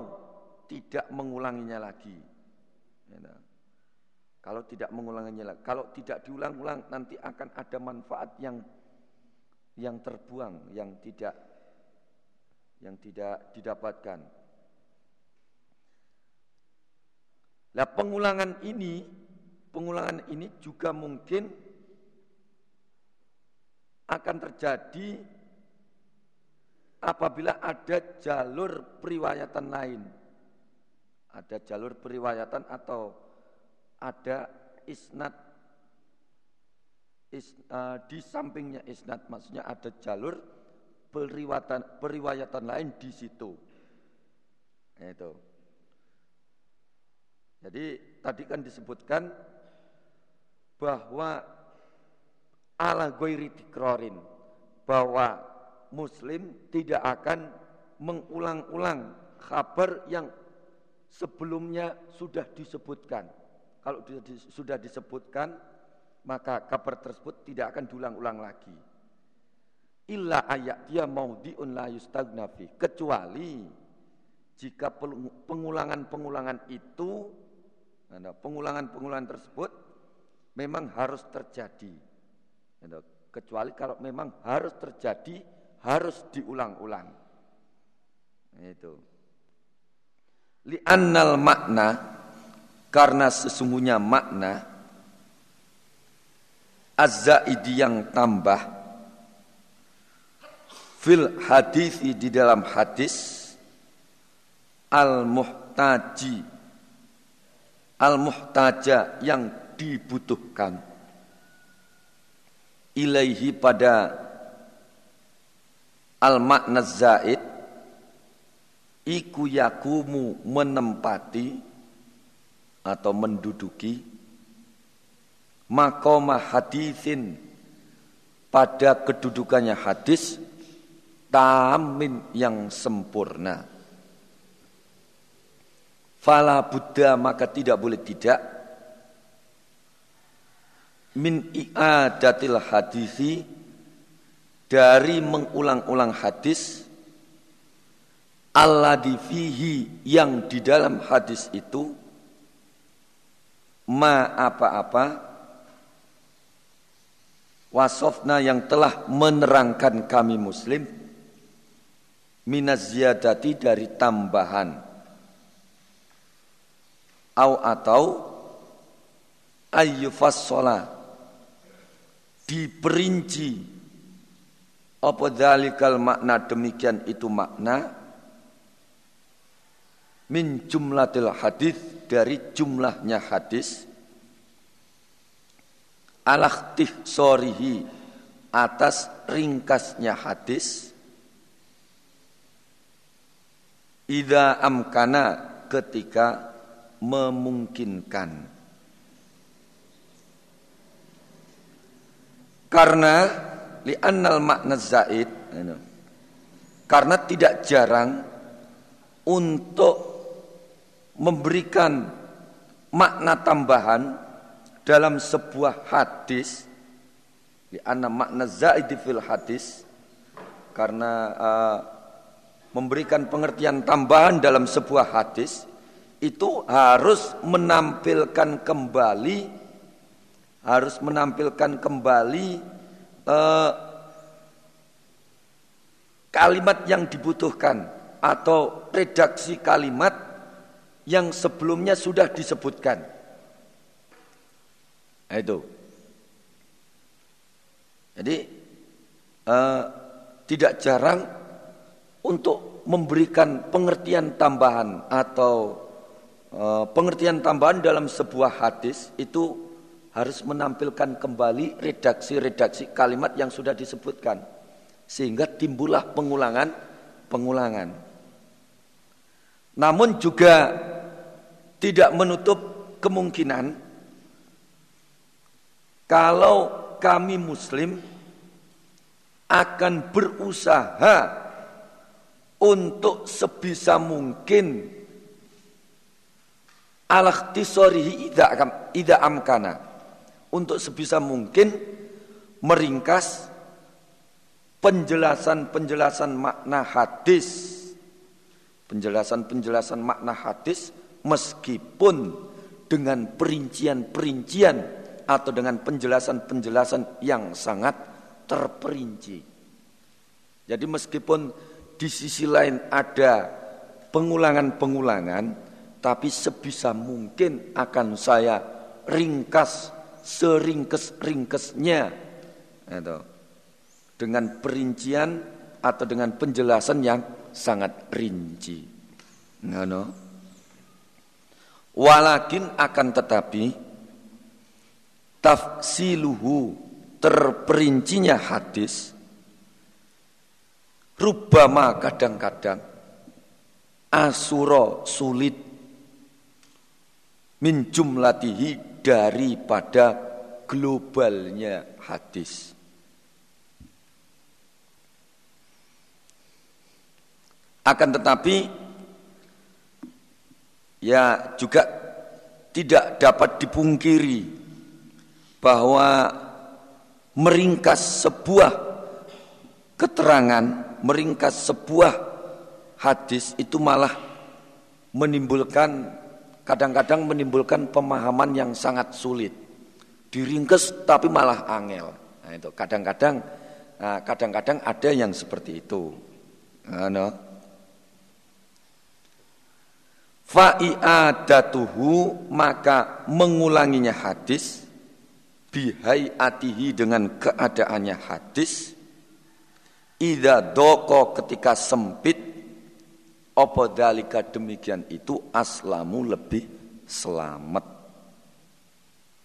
Speaker 1: tidak mengulanginya lagi. Ya, kalau tidak mengulanginya lagi, kalau tidak diulang-ulang nanti akan ada manfaat yang yang terbuang, yang tidak yang tidak didapatkan. Nah, pengulangan ini, pengulangan ini juga mungkin akan terjadi apabila ada jalur periwayatan lain. Ada jalur periwayatan atau ada isnad is, uh, di sampingnya isnad maksudnya ada jalur periwayatan periwayatan lain di situ. Itu. Jadi tadi kan disebutkan bahwa ala goiri tikrorin bahwa muslim tidak akan mengulang-ulang kabar yang sebelumnya sudah disebutkan kalau sudah disebutkan maka kabar tersebut tidak akan diulang-ulang lagi. Illa ayat dia mau la yustagnafi kecuali jika pengulangan-pengulangan itu pengulangan-pengulangan tersebut memang harus terjadi. Kecuali kalau memang harus terjadi, harus diulang-ulang. Itu. Li'annal makna karena sesungguhnya makna azzaidi yang tambah fil hadis di dalam hadis al muhtaji al muhtaja yang dibutuhkan ilaihi pada al makna zaid iku yakumu menempati atau menduduki makomah hadisin pada kedudukannya hadis tamin yang sempurna. Fala Buddha maka tidak boleh tidak min i'adatil hadisi dari mengulang-ulang hadis Allah fihi yang di dalam hadis itu ma apa-apa wasofna yang telah menerangkan kami muslim minaz ziyadati dari tambahan. Au atau ayyufassola diperinci. Apa dalikal makna demikian itu makna? Min jumlatil hadis dari jumlahnya hadis. Alaktih sorihi atas ringkasnya hadis ida amkana ketika memungkinkan. Karena li'annal makna zaid karena tidak jarang untuk memberikan makna tambahan dalam sebuah hadis di anna makna zaidi fil hadis karena uh, memberikan pengertian tambahan dalam sebuah hadis itu harus menampilkan kembali harus menampilkan kembali uh, kalimat yang dibutuhkan atau redaksi kalimat yang sebelumnya sudah disebutkan. Nah, itu. Jadi uh, tidak jarang untuk memberikan pengertian tambahan atau uh, pengertian tambahan dalam sebuah hadis itu harus menampilkan kembali redaksi-redaksi kalimat yang sudah disebutkan sehingga timbullah pengulangan-pengulangan. Namun juga tidak menutup kemungkinan kalau kami muslim akan berusaha untuk sebisa mungkin. Alakhtisorihi ida amkana. Untuk sebisa mungkin meringkas penjelasan-penjelasan makna hadis. Penjelasan-penjelasan makna hadis meskipun dengan perincian-perincian atau dengan penjelasan-penjelasan yang sangat terperinci. Jadi meskipun di sisi lain ada pengulangan-pengulangan, tapi sebisa mungkin akan saya ringkas seringkes-ringkesnya dengan perincian atau dengan penjelasan yang sangat rinci. Ngono. Walakin akan tetapi tafsiluhu terperincinya hadis rubama kadang-kadang. Asuro sulit. Min jumlatihi daripada globalnya hadis. Akan tetapi ya juga tidak dapat dipungkiri bahwa meringkas sebuah keterangan, meringkas sebuah hadis itu malah menimbulkan kadang-kadang menimbulkan pemahaman yang sangat sulit. Diringkes tapi malah angel. Nah, itu kadang-kadang nah, kadang-kadang ada yang seperti itu. Nah, no. Fa'iadatuhu maka mengulanginya hadis bihai atihi dengan keadaannya hadis Ida doko ketika sempit apa dalika demikian itu aslamu lebih selamat.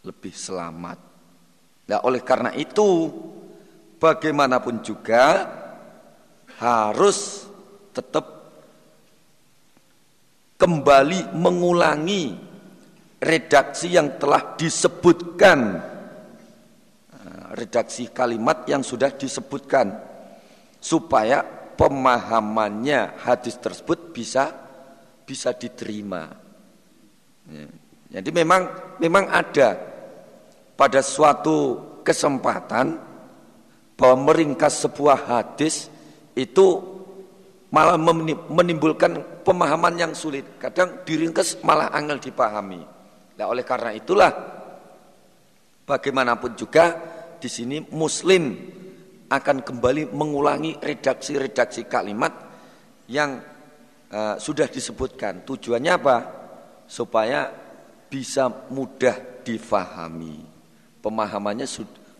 Speaker 1: Lebih selamat. Nah oleh karena itu bagaimanapun juga harus tetap kembali mengulangi redaksi yang telah disebutkan nah, redaksi kalimat yang sudah disebutkan supaya pemahamannya hadis tersebut bisa bisa diterima. Ya. Jadi memang memang ada pada suatu kesempatan bahwa meringkas sebuah hadis itu malah menimbulkan pemahaman yang sulit. Kadang diringkas malah angel dipahami. Nah, oleh karena itulah bagaimanapun juga di sini muslim akan kembali mengulangi redaksi-redaksi kalimat yang uh, sudah disebutkan. Tujuannya apa? Supaya bisa mudah difahami. Pemahamannya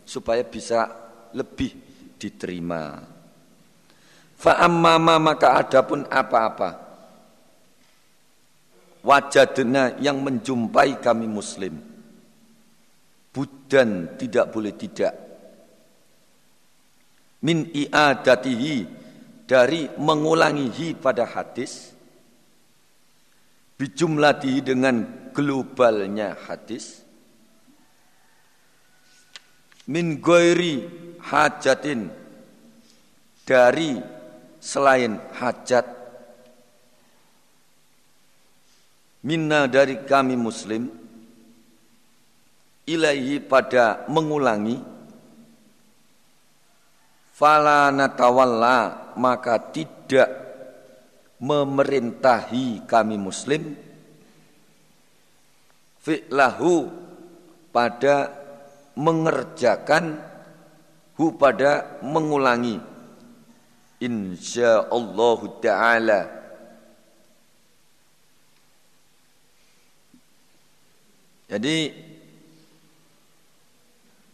Speaker 1: supaya bisa lebih diterima. Fa'ammama maka adapun apa-apa. Wajadna yang menjumpai kami muslim. Budan tidak boleh tidak min i'adatihi dari mengulangihi pada hadis bijumlatihi dengan globalnya hadis min goiri hajatin dari selain hajat minna dari kami muslim ilaihi pada mengulangi fala natawalla maka tidak memerintahi kami muslim. Fi'lahu pada mengerjakan hu pada mengulangi. Insyaallah taala. Jadi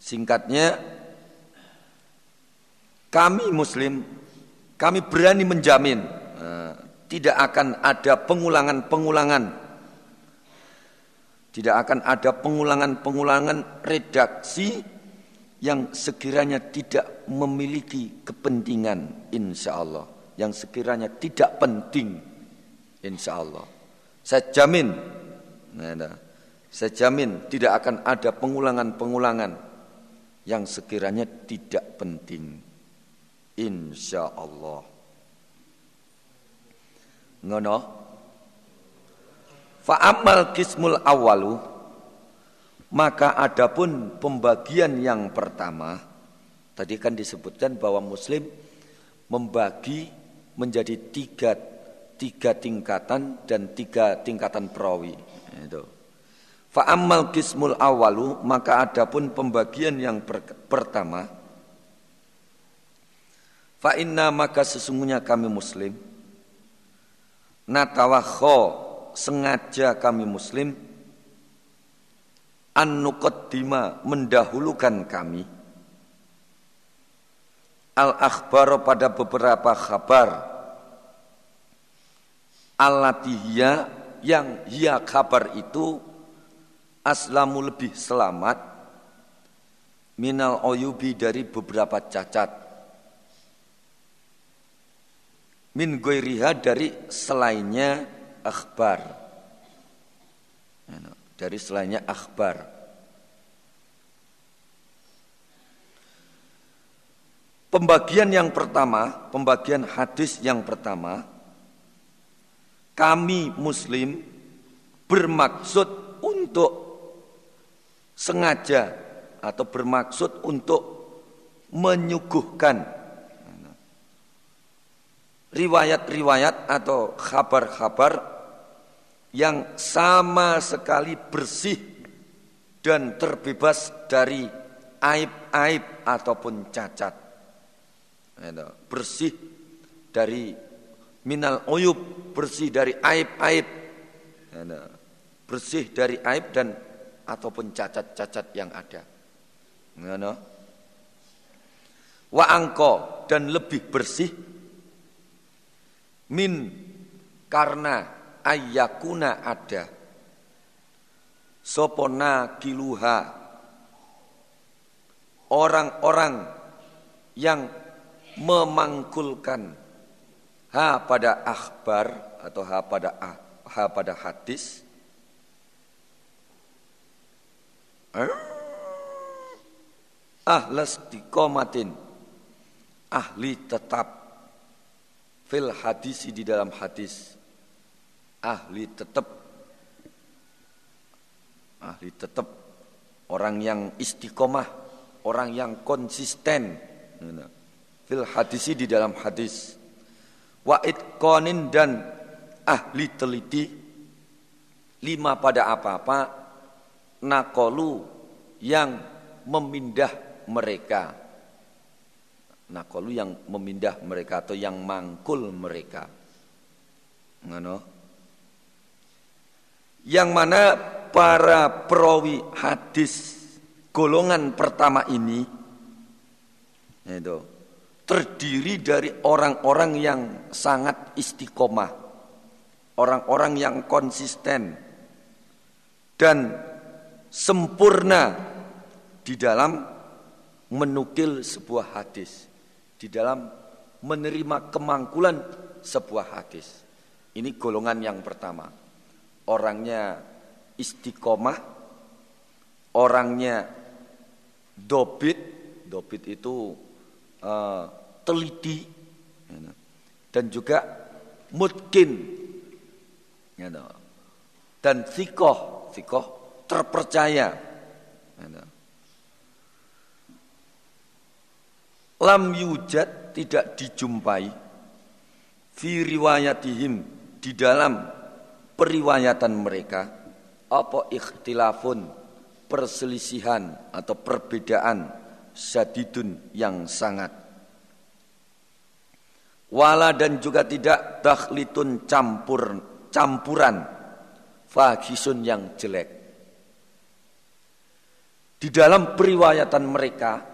Speaker 1: singkatnya kami muslim, kami berani menjamin uh, tidak akan ada pengulangan-pengulangan. Tidak akan ada pengulangan-pengulangan redaksi yang sekiranya tidak memiliki kepentingan insya Allah. Yang sekiranya tidak penting insya Allah. Saya jamin nah, saya jamin tidak akan ada pengulangan-pengulangan yang sekiranya tidak penting insya Allah ngono. Fa'amal kismul awalu maka adapun pembagian yang pertama tadi kan disebutkan bahwa muslim membagi menjadi tiga tiga tingkatan dan tiga tingkatan perawi. Itu. Fa'amal kismul awalu maka adapun pembagian yang per, pertama Fa inna maka sesungguhnya kami muslim. Natawakho sengaja kami muslim. An nuqaddima mendahulukan kami. Al akhbar pada beberapa kabar alatihya yang hia kabar itu aslamu lebih selamat. Minal oyubi dari beberapa cacat min goiriha dari selainnya akhbar. Dari selainnya akhbar. Pembagian yang pertama pembagian hadis yang pertama kami muslim bermaksud untuk sengaja atau bermaksud untuk menyuguhkan riwayat-riwayat atau kabar-kabar yang sama sekali bersih dan terbebas dari aib-aib ataupun cacat. Bersih dari minal uyub, bersih dari aib-aib. Bersih dari aib dan ataupun cacat-cacat yang ada. Wa angko dan lebih bersih min karena ayakuna ada. Sopona kiluha orang-orang yang memangkulkan ha pada akhbar atau ha pada ah, ha pada hadis. Ahlas dikomatin ahli tetap fil hadisi di dalam hadis. Ahli tetap ahli tetap orang yang istiqomah orang yang konsisten. Fil hadisi di dalam hadis. Wa itqanin dan ahli teliti. Lima pada apa-apa. Nakolu yang memindah mereka nakolu yang memindah mereka atau yang mangkul mereka. Ngono. Yang mana para perawi hadis golongan pertama ini itu terdiri dari orang-orang yang sangat istiqomah, orang-orang yang konsisten dan sempurna di dalam menukil sebuah hadis di dalam menerima kemangkulan sebuah hadis. Ini golongan yang pertama. Orangnya istiqomah, orangnya dobit, dobit itu uh, teliti, dan juga mutkin, dan sikoh, sikoh terpercaya. Lam yujad tidak dijumpai. Fi riwayatihim di dalam periwayatan mereka apa ikhtilafun perselisihan atau perbedaan syadidun yang sangat. Wala dan juga tidak takhlitun campur campuran fahisun yang jelek. Di dalam periwayatan mereka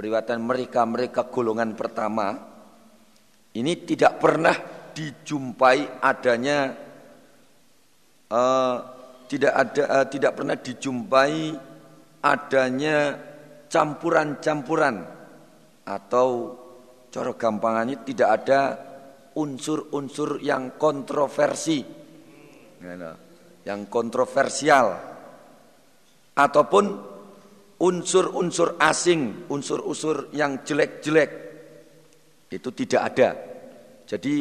Speaker 1: periwatan mereka-mereka golongan pertama ini tidak pernah dijumpai adanya uh, tidak ada uh, tidak pernah dijumpai adanya campuran-campuran atau cara gampangannya tidak ada unsur-unsur yang kontroversi. Yang kontroversial. Ataupun unsur-unsur asing, unsur-unsur yang jelek-jelek itu tidak ada. Jadi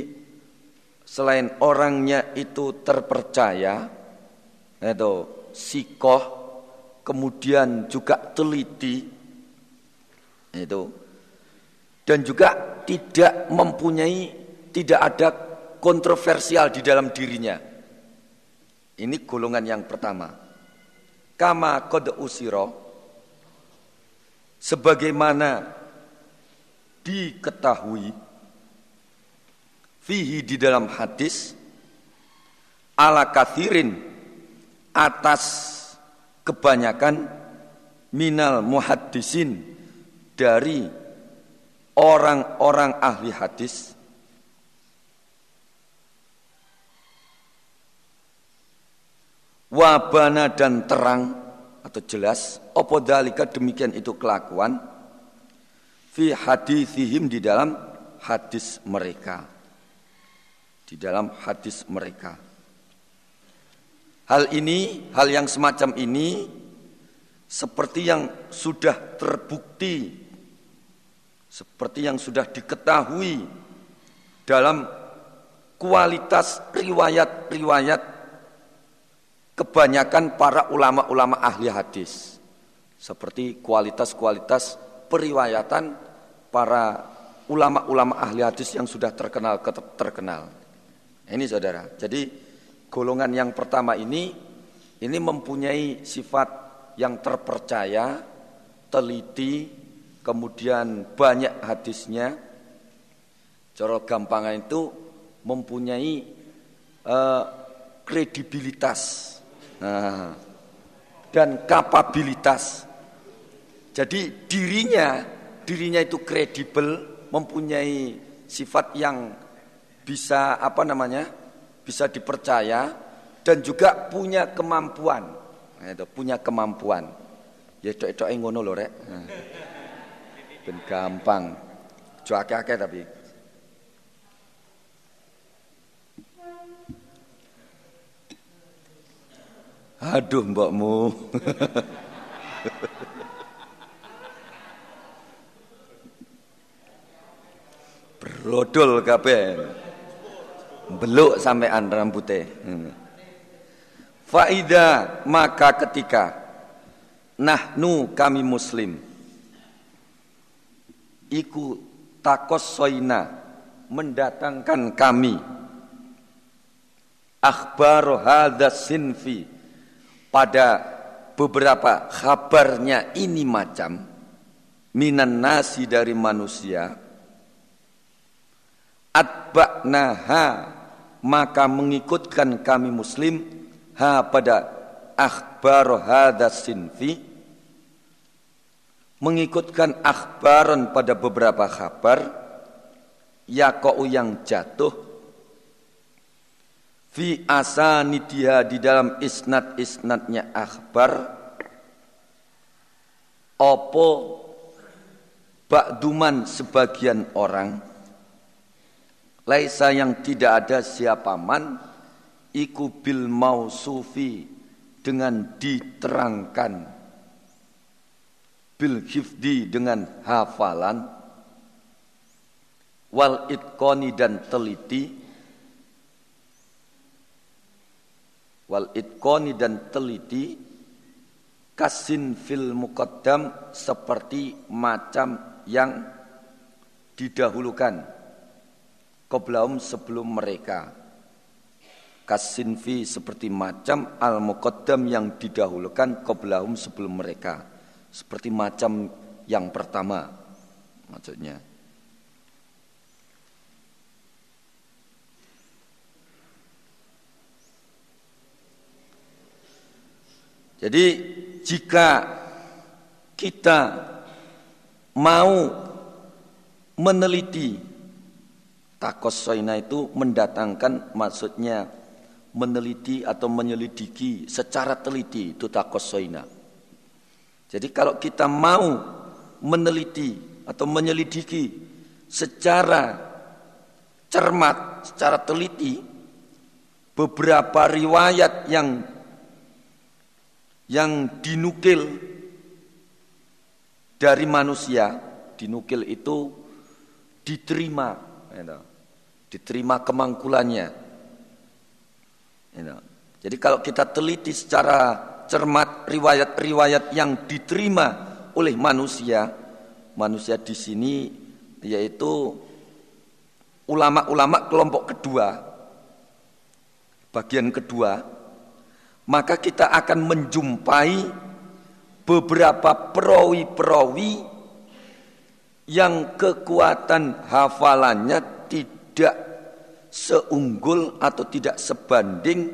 Speaker 1: selain orangnya itu terpercaya, itu sikoh, kemudian juga teliti, itu dan juga tidak mempunyai, tidak ada kontroversial di dalam dirinya. Ini golongan yang pertama. Kama kode usiro sebagaimana diketahui fihi di dalam hadis ala kathirin atas kebanyakan minal muhaddisin dari orang-orang ahli hadis. Wabana dan terang atau jelas apa dalika demikian itu kelakuan? Fi hadisihim di dalam hadis mereka. Di dalam hadis mereka. Hal ini hal yang semacam ini seperti yang sudah terbukti seperti yang sudah diketahui dalam kualitas riwayat-riwayat kebanyakan para ulama-ulama ahli hadis seperti kualitas-kualitas periwayatan para ulama-ulama ahli hadis yang sudah terkenal terkenal. Ini saudara. Jadi golongan yang pertama ini ini mempunyai sifat yang terpercaya, teliti, kemudian banyak hadisnya. Cara gampangan itu mempunyai uh, kredibilitas nah, dan kapabilitas. Jadi dirinya dirinya itu kredibel, mempunyai sifat yang bisa apa namanya? bisa dipercaya dan juga punya kemampuan. Nah, itu punya kemampuan. Ya itu ngono lho rek. Nah. Ben gampang. Cuake-ake tapi. Aduh mbokmu. Brodol kabeh. Beluk sampean rambutnya. Hmm. Faida maka ketika nahnu kami muslim iku takos soina mendatangkan kami akhbar hadas sinfi pada beberapa kabarnya ini macam minan nasi dari manusia atba'naha maka mengikutkan kami muslim ha pada akhbar hadas sinfi mengikutkan akhbaran pada beberapa kabar yakau yang jatuh fi asanidiha di dalam isnad-isnadnya akhbar. Opo bakduman sebagian orang? Laisa yang tidak ada siapa man iku bil mausufi dengan diterangkan. Bil hifdi dengan hafalan. Wal itqoni dan teliti wal itqoni dan teliti kasin fil muqaddam seperti macam yang didahulukan koblaum sebelum mereka. Kasin fi seperti macam al muqaddam yang didahulukan koblaum sebelum mereka. Seperti macam yang pertama maksudnya Jadi jika kita mau meneliti takos soina itu mendatangkan maksudnya meneliti atau menyelidiki secara teliti itu takos soina. Jadi kalau kita mau meneliti atau menyelidiki secara cermat, secara teliti beberapa riwayat yang yang dinukil dari manusia, dinukil itu diterima, you diterima kemangkulannya. You Jadi kalau kita teliti secara cermat riwayat-riwayat yang diterima oleh manusia, manusia di sini yaitu ulama-ulama kelompok kedua, bagian kedua maka kita akan menjumpai beberapa perawi-perawi yang kekuatan hafalannya tidak seunggul atau tidak sebanding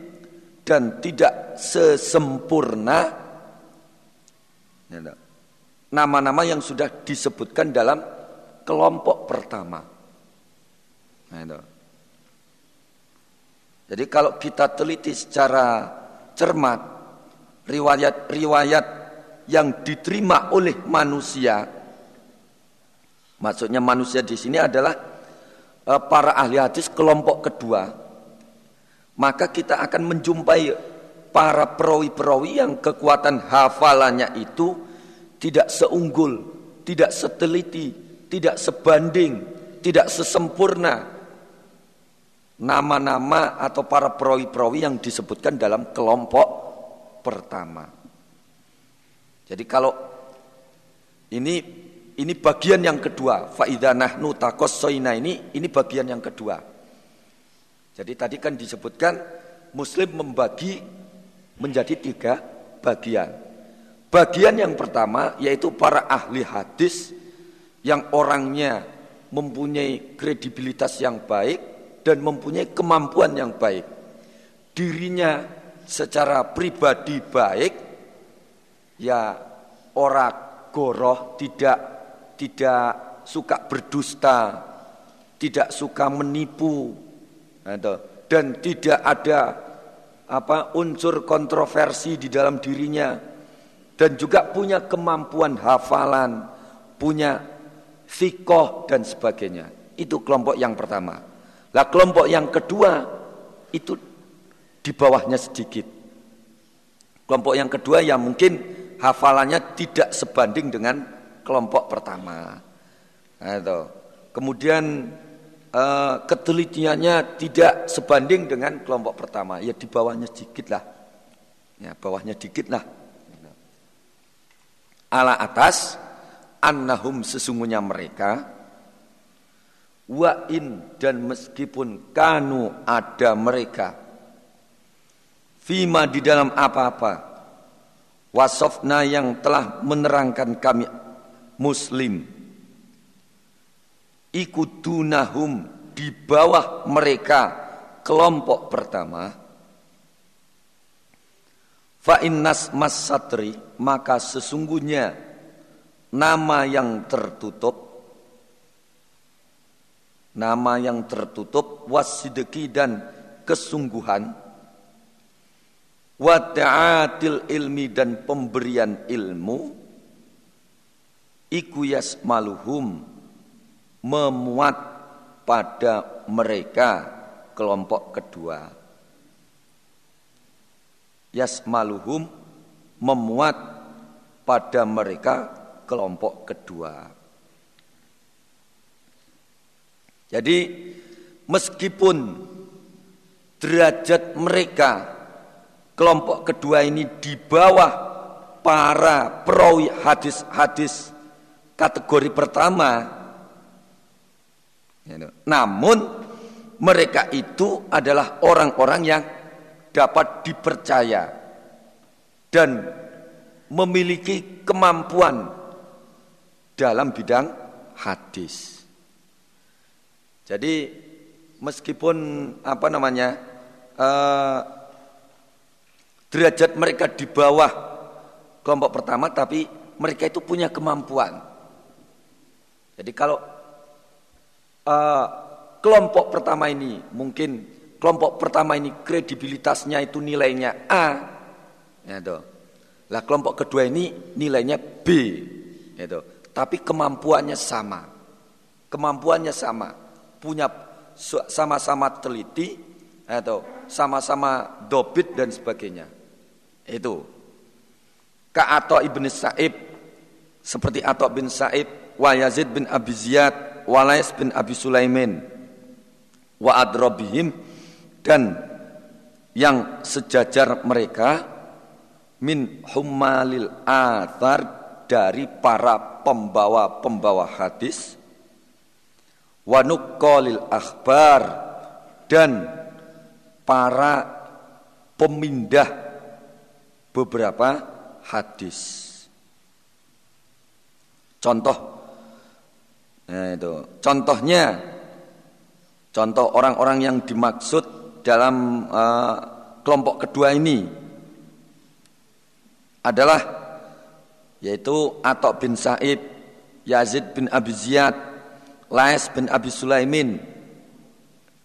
Speaker 1: dan tidak sesempurna nama-nama yang sudah disebutkan dalam kelompok pertama. Ya, Jadi kalau kita teliti secara cermat riwayat-riwayat yang diterima oleh manusia. Maksudnya manusia di sini adalah e, para ahli hadis kelompok kedua. Maka kita akan menjumpai para perawi-perawi yang kekuatan hafalannya itu tidak seunggul, tidak seteliti, tidak sebanding, tidak sesempurna nama-nama atau para perawi-perawi yang disebutkan dalam kelompok pertama. Jadi kalau ini ini bagian yang kedua, faidah nahnu takos soina ini ini bagian yang kedua. Jadi tadi kan disebutkan Muslim membagi menjadi tiga bagian. Bagian yang pertama yaitu para ahli hadis yang orangnya mempunyai kredibilitas yang baik dan mempunyai kemampuan yang baik. Dirinya secara pribadi baik, ya orang goroh tidak tidak suka berdusta, tidak suka menipu, gitu. dan tidak ada apa unsur kontroversi di dalam dirinya, dan juga punya kemampuan hafalan, punya fikoh dan sebagainya. Itu kelompok yang pertama. Lah kelompok yang kedua itu di bawahnya sedikit. Kelompok yang kedua yang mungkin hafalannya tidak sebanding dengan kelompok pertama. Nah, itu. Kemudian eh, ketelitiannya tidak sebanding dengan kelompok pertama. Ya di bawahnya sedikit lah. Ya bawahnya sedikit lah. Ala atas annahum sesungguhnya mereka wa'in dan meskipun kanu ada mereka Fima di dalam apa-apa. Wasofna yang telah menerangkan kami muslim. Ikudunahum di bawah mereka kelompok pertama. Fa'innas mas satri maka sesungguhnya nama yang tertutup nama yang tertutup wasideki dan kesungguhan. Wada'atil ilmi dan pemberian ilmu. Iku yasmaluhum memuat pada mereka kelompok kedua. Yasmaluhum memuat pada mereka kelompok kedua jadi meskipun derajat mereka kelompok kedua ini di bawah para perawi hadis-hadis kategori pertama. Namun mereka itu adalah orang-orang yang dapat dipercaya dan memiliki kemampuan dalam bidang hadis. Jadi meskipun apa namanya uh, derajat mereka di bawah kelompok pertama tapi mereka itu punya kemampuan. Jadi kalau uh, kelompok pertama ini mungkin kelompok pertama ini kredibilitasnya itu nilainya A, ya toh. Lah kelompok kedua ini nilainya B, ya toh. Tapi kemampuannya sama, kemampuannya sama, punya sama-sama teliti, atau sama-sama dobit dan sebagainya. Itu. Ka ibn Sa'ib seperti Ato bin Sa'ib, wa Yazid bin Abi Ziyad, wa Lais bin Abi Sulaiman, wa adrobihim dan yang sejajar mereka min hummalil athar dari para pembawa-pembawa hadis wa nuqqalil akhbar. Dan para pemindah beberapa hadis. Contoh, nah itu. Contohnya, contoh orang-orang yang dimaksud dalam uh, kelompok kedua ini adalah yaitu Atok bin Sa'ib, Yazid bin Abi Ziyad, Lais bin Abi Sulaimin,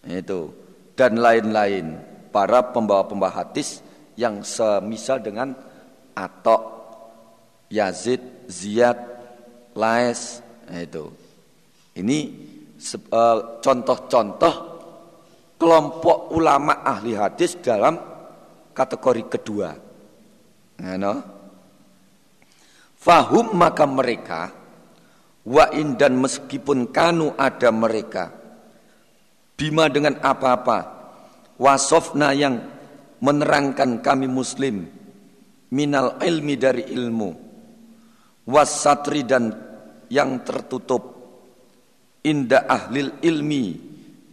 Speaker 1: itu. Dan lain-lain. Para pembawa-pembawa hadis yang semisal dengan Atok, Yazid, Ziyad, Lais, itu. Ini eh, contoh-contoh kelompok ulama ahli hadis dalam kategori kedua. Fahum maka mereka wain dan meskipun kanu ada mereka bima dengan apa-apa wasofna yang menerangkan kami muslim minal ilmi dari ilmu wasatri dan yang tertutup inda ahlil ilmi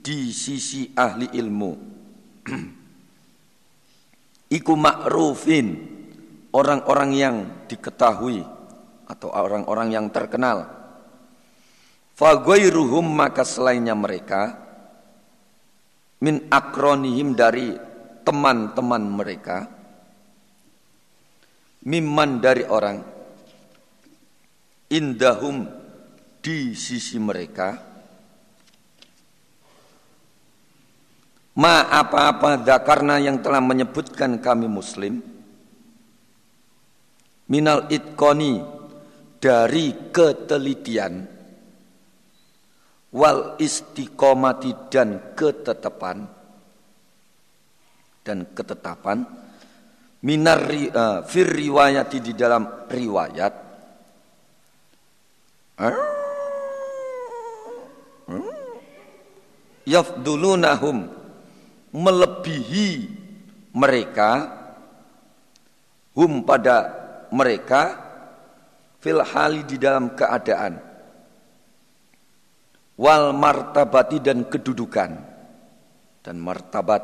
Speaker 1: di sisi ahli ilmu. Iku ma'rufin orang-orang yang diketahui atau orang-orang yang terkenal Faghairuhum maka selainnya mereka min akronihim dari teman-teman mereka mimman dari orang indahum di sisi mereka ma apa-apa karena yang telah menyebutkan kami muslim minal itkoni dari ketelitian wal istiqomati dan ketetapan dan ketetapan minar uh, fir di dalam riwayat. Yafdulunahum melebihi mereka. Hum pada mereka. Fil hali di dalam keadaan wal martabati dan kedudukan. Dan martabat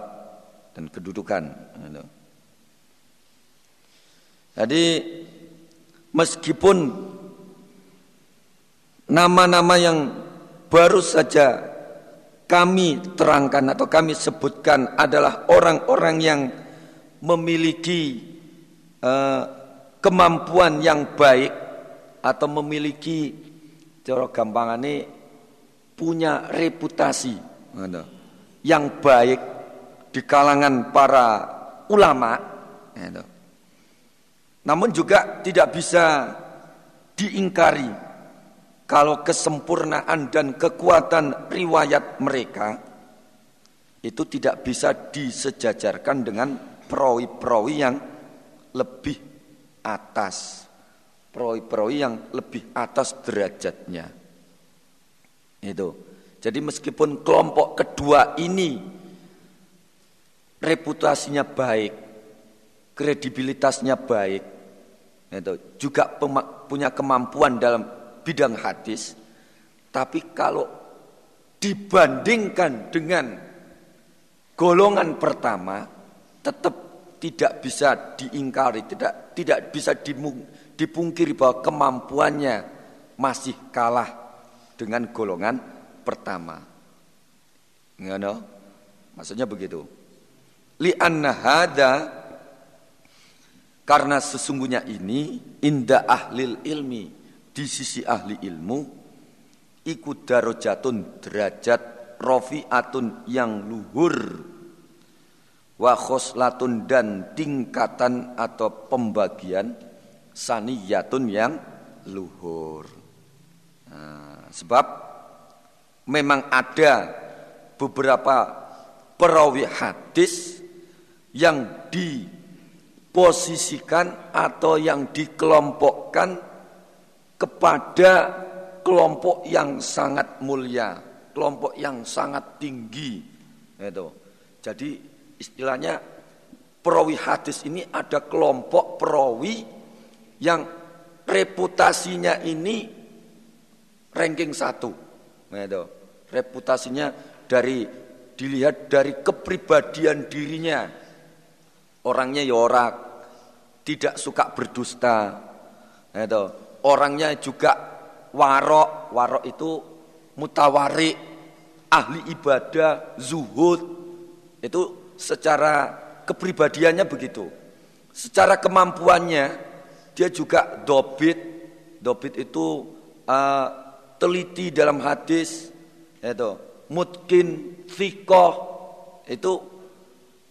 Speaker 1: dan kedudukan jadi meskipun nama-nama yang baru saja kami terangkan atau kami sebutkan adalah orang-orang yang memiliki uh, kemampuan yang baik atau memiliki cara gampangannya punya reputasi yang baik di kalangan para ulama. Namun juga tidak bisa diingkari kalau kesempurnaan dan kekuatan riwayat mereka itu tidak bisa disejajarkan dengan perawi-perawi yang lebih atas. Perawi-perawi yang lebih atas derajatnya. Itu. Jadi meskipun kelompok kedua ini reputasinya baik, kredibilitasnya baik, itu juga punya kemampuan dalam bidang hadis, tapi kalau dibandingkan dengan golongan pertama tetap tidak bisa diingkari, tidak tidak bisa dipungkiri bahwa kemampuannya masih kalah dengan golongan pertama. Ngono? Maksudnya begitu. Li'anna hada karena sesungguhnya ini inda ahlil ilmi di sisi ahli ilmu ikut darajatun derajat rofiatun yang luhur wa khoslatun dan tingkatan atau pembagian saniyatun yang luhur. Nah, Sebab memang ada beberapa perawi hadis yang diposisikan atau yang dikelompokkan kepada kelompok yang sangat mulia, kelompok yang sangat tinggi. Itu. Jadi istilahnya perawi hadis ini ada kelompok perawi yang reputasinya ini ranking satu. Nah, itu. Reputasinya dari dilihat dari kepribadian dirinya. Orangnya ya orang tidak suka berdusta. Nah, itu. Orangnya juga warok, warok itu mutawari, ahli ibadah, zuhud. Itu secara kepribadiannya begitu. Secara kemampuannya dia juga dobit. Dobit itu uh, teliti dalam hadis itu mungkin fikoh itu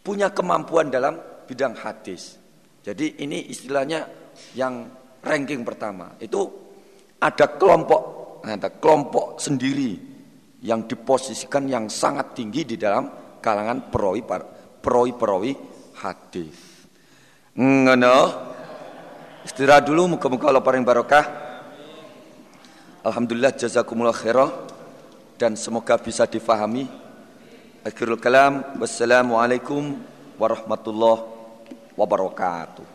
Speaker 1: punya kemampuan dalam bidang hadis. Jadi ini istilahnya yang ranking pertama. Itu ada kelompok ada kelompok sendiri yang diposisikan yang sangat tinggi di dalam kalangan perawi perawi perawi hadis. Ngono. Istirahat dulu muka-muka Allah paling barokah. Alhamdulillah jazakumullah khairah dan semoga bisa difahami. Akhirul kalam wassalamualaikum warahmatullahi wabarakatuh.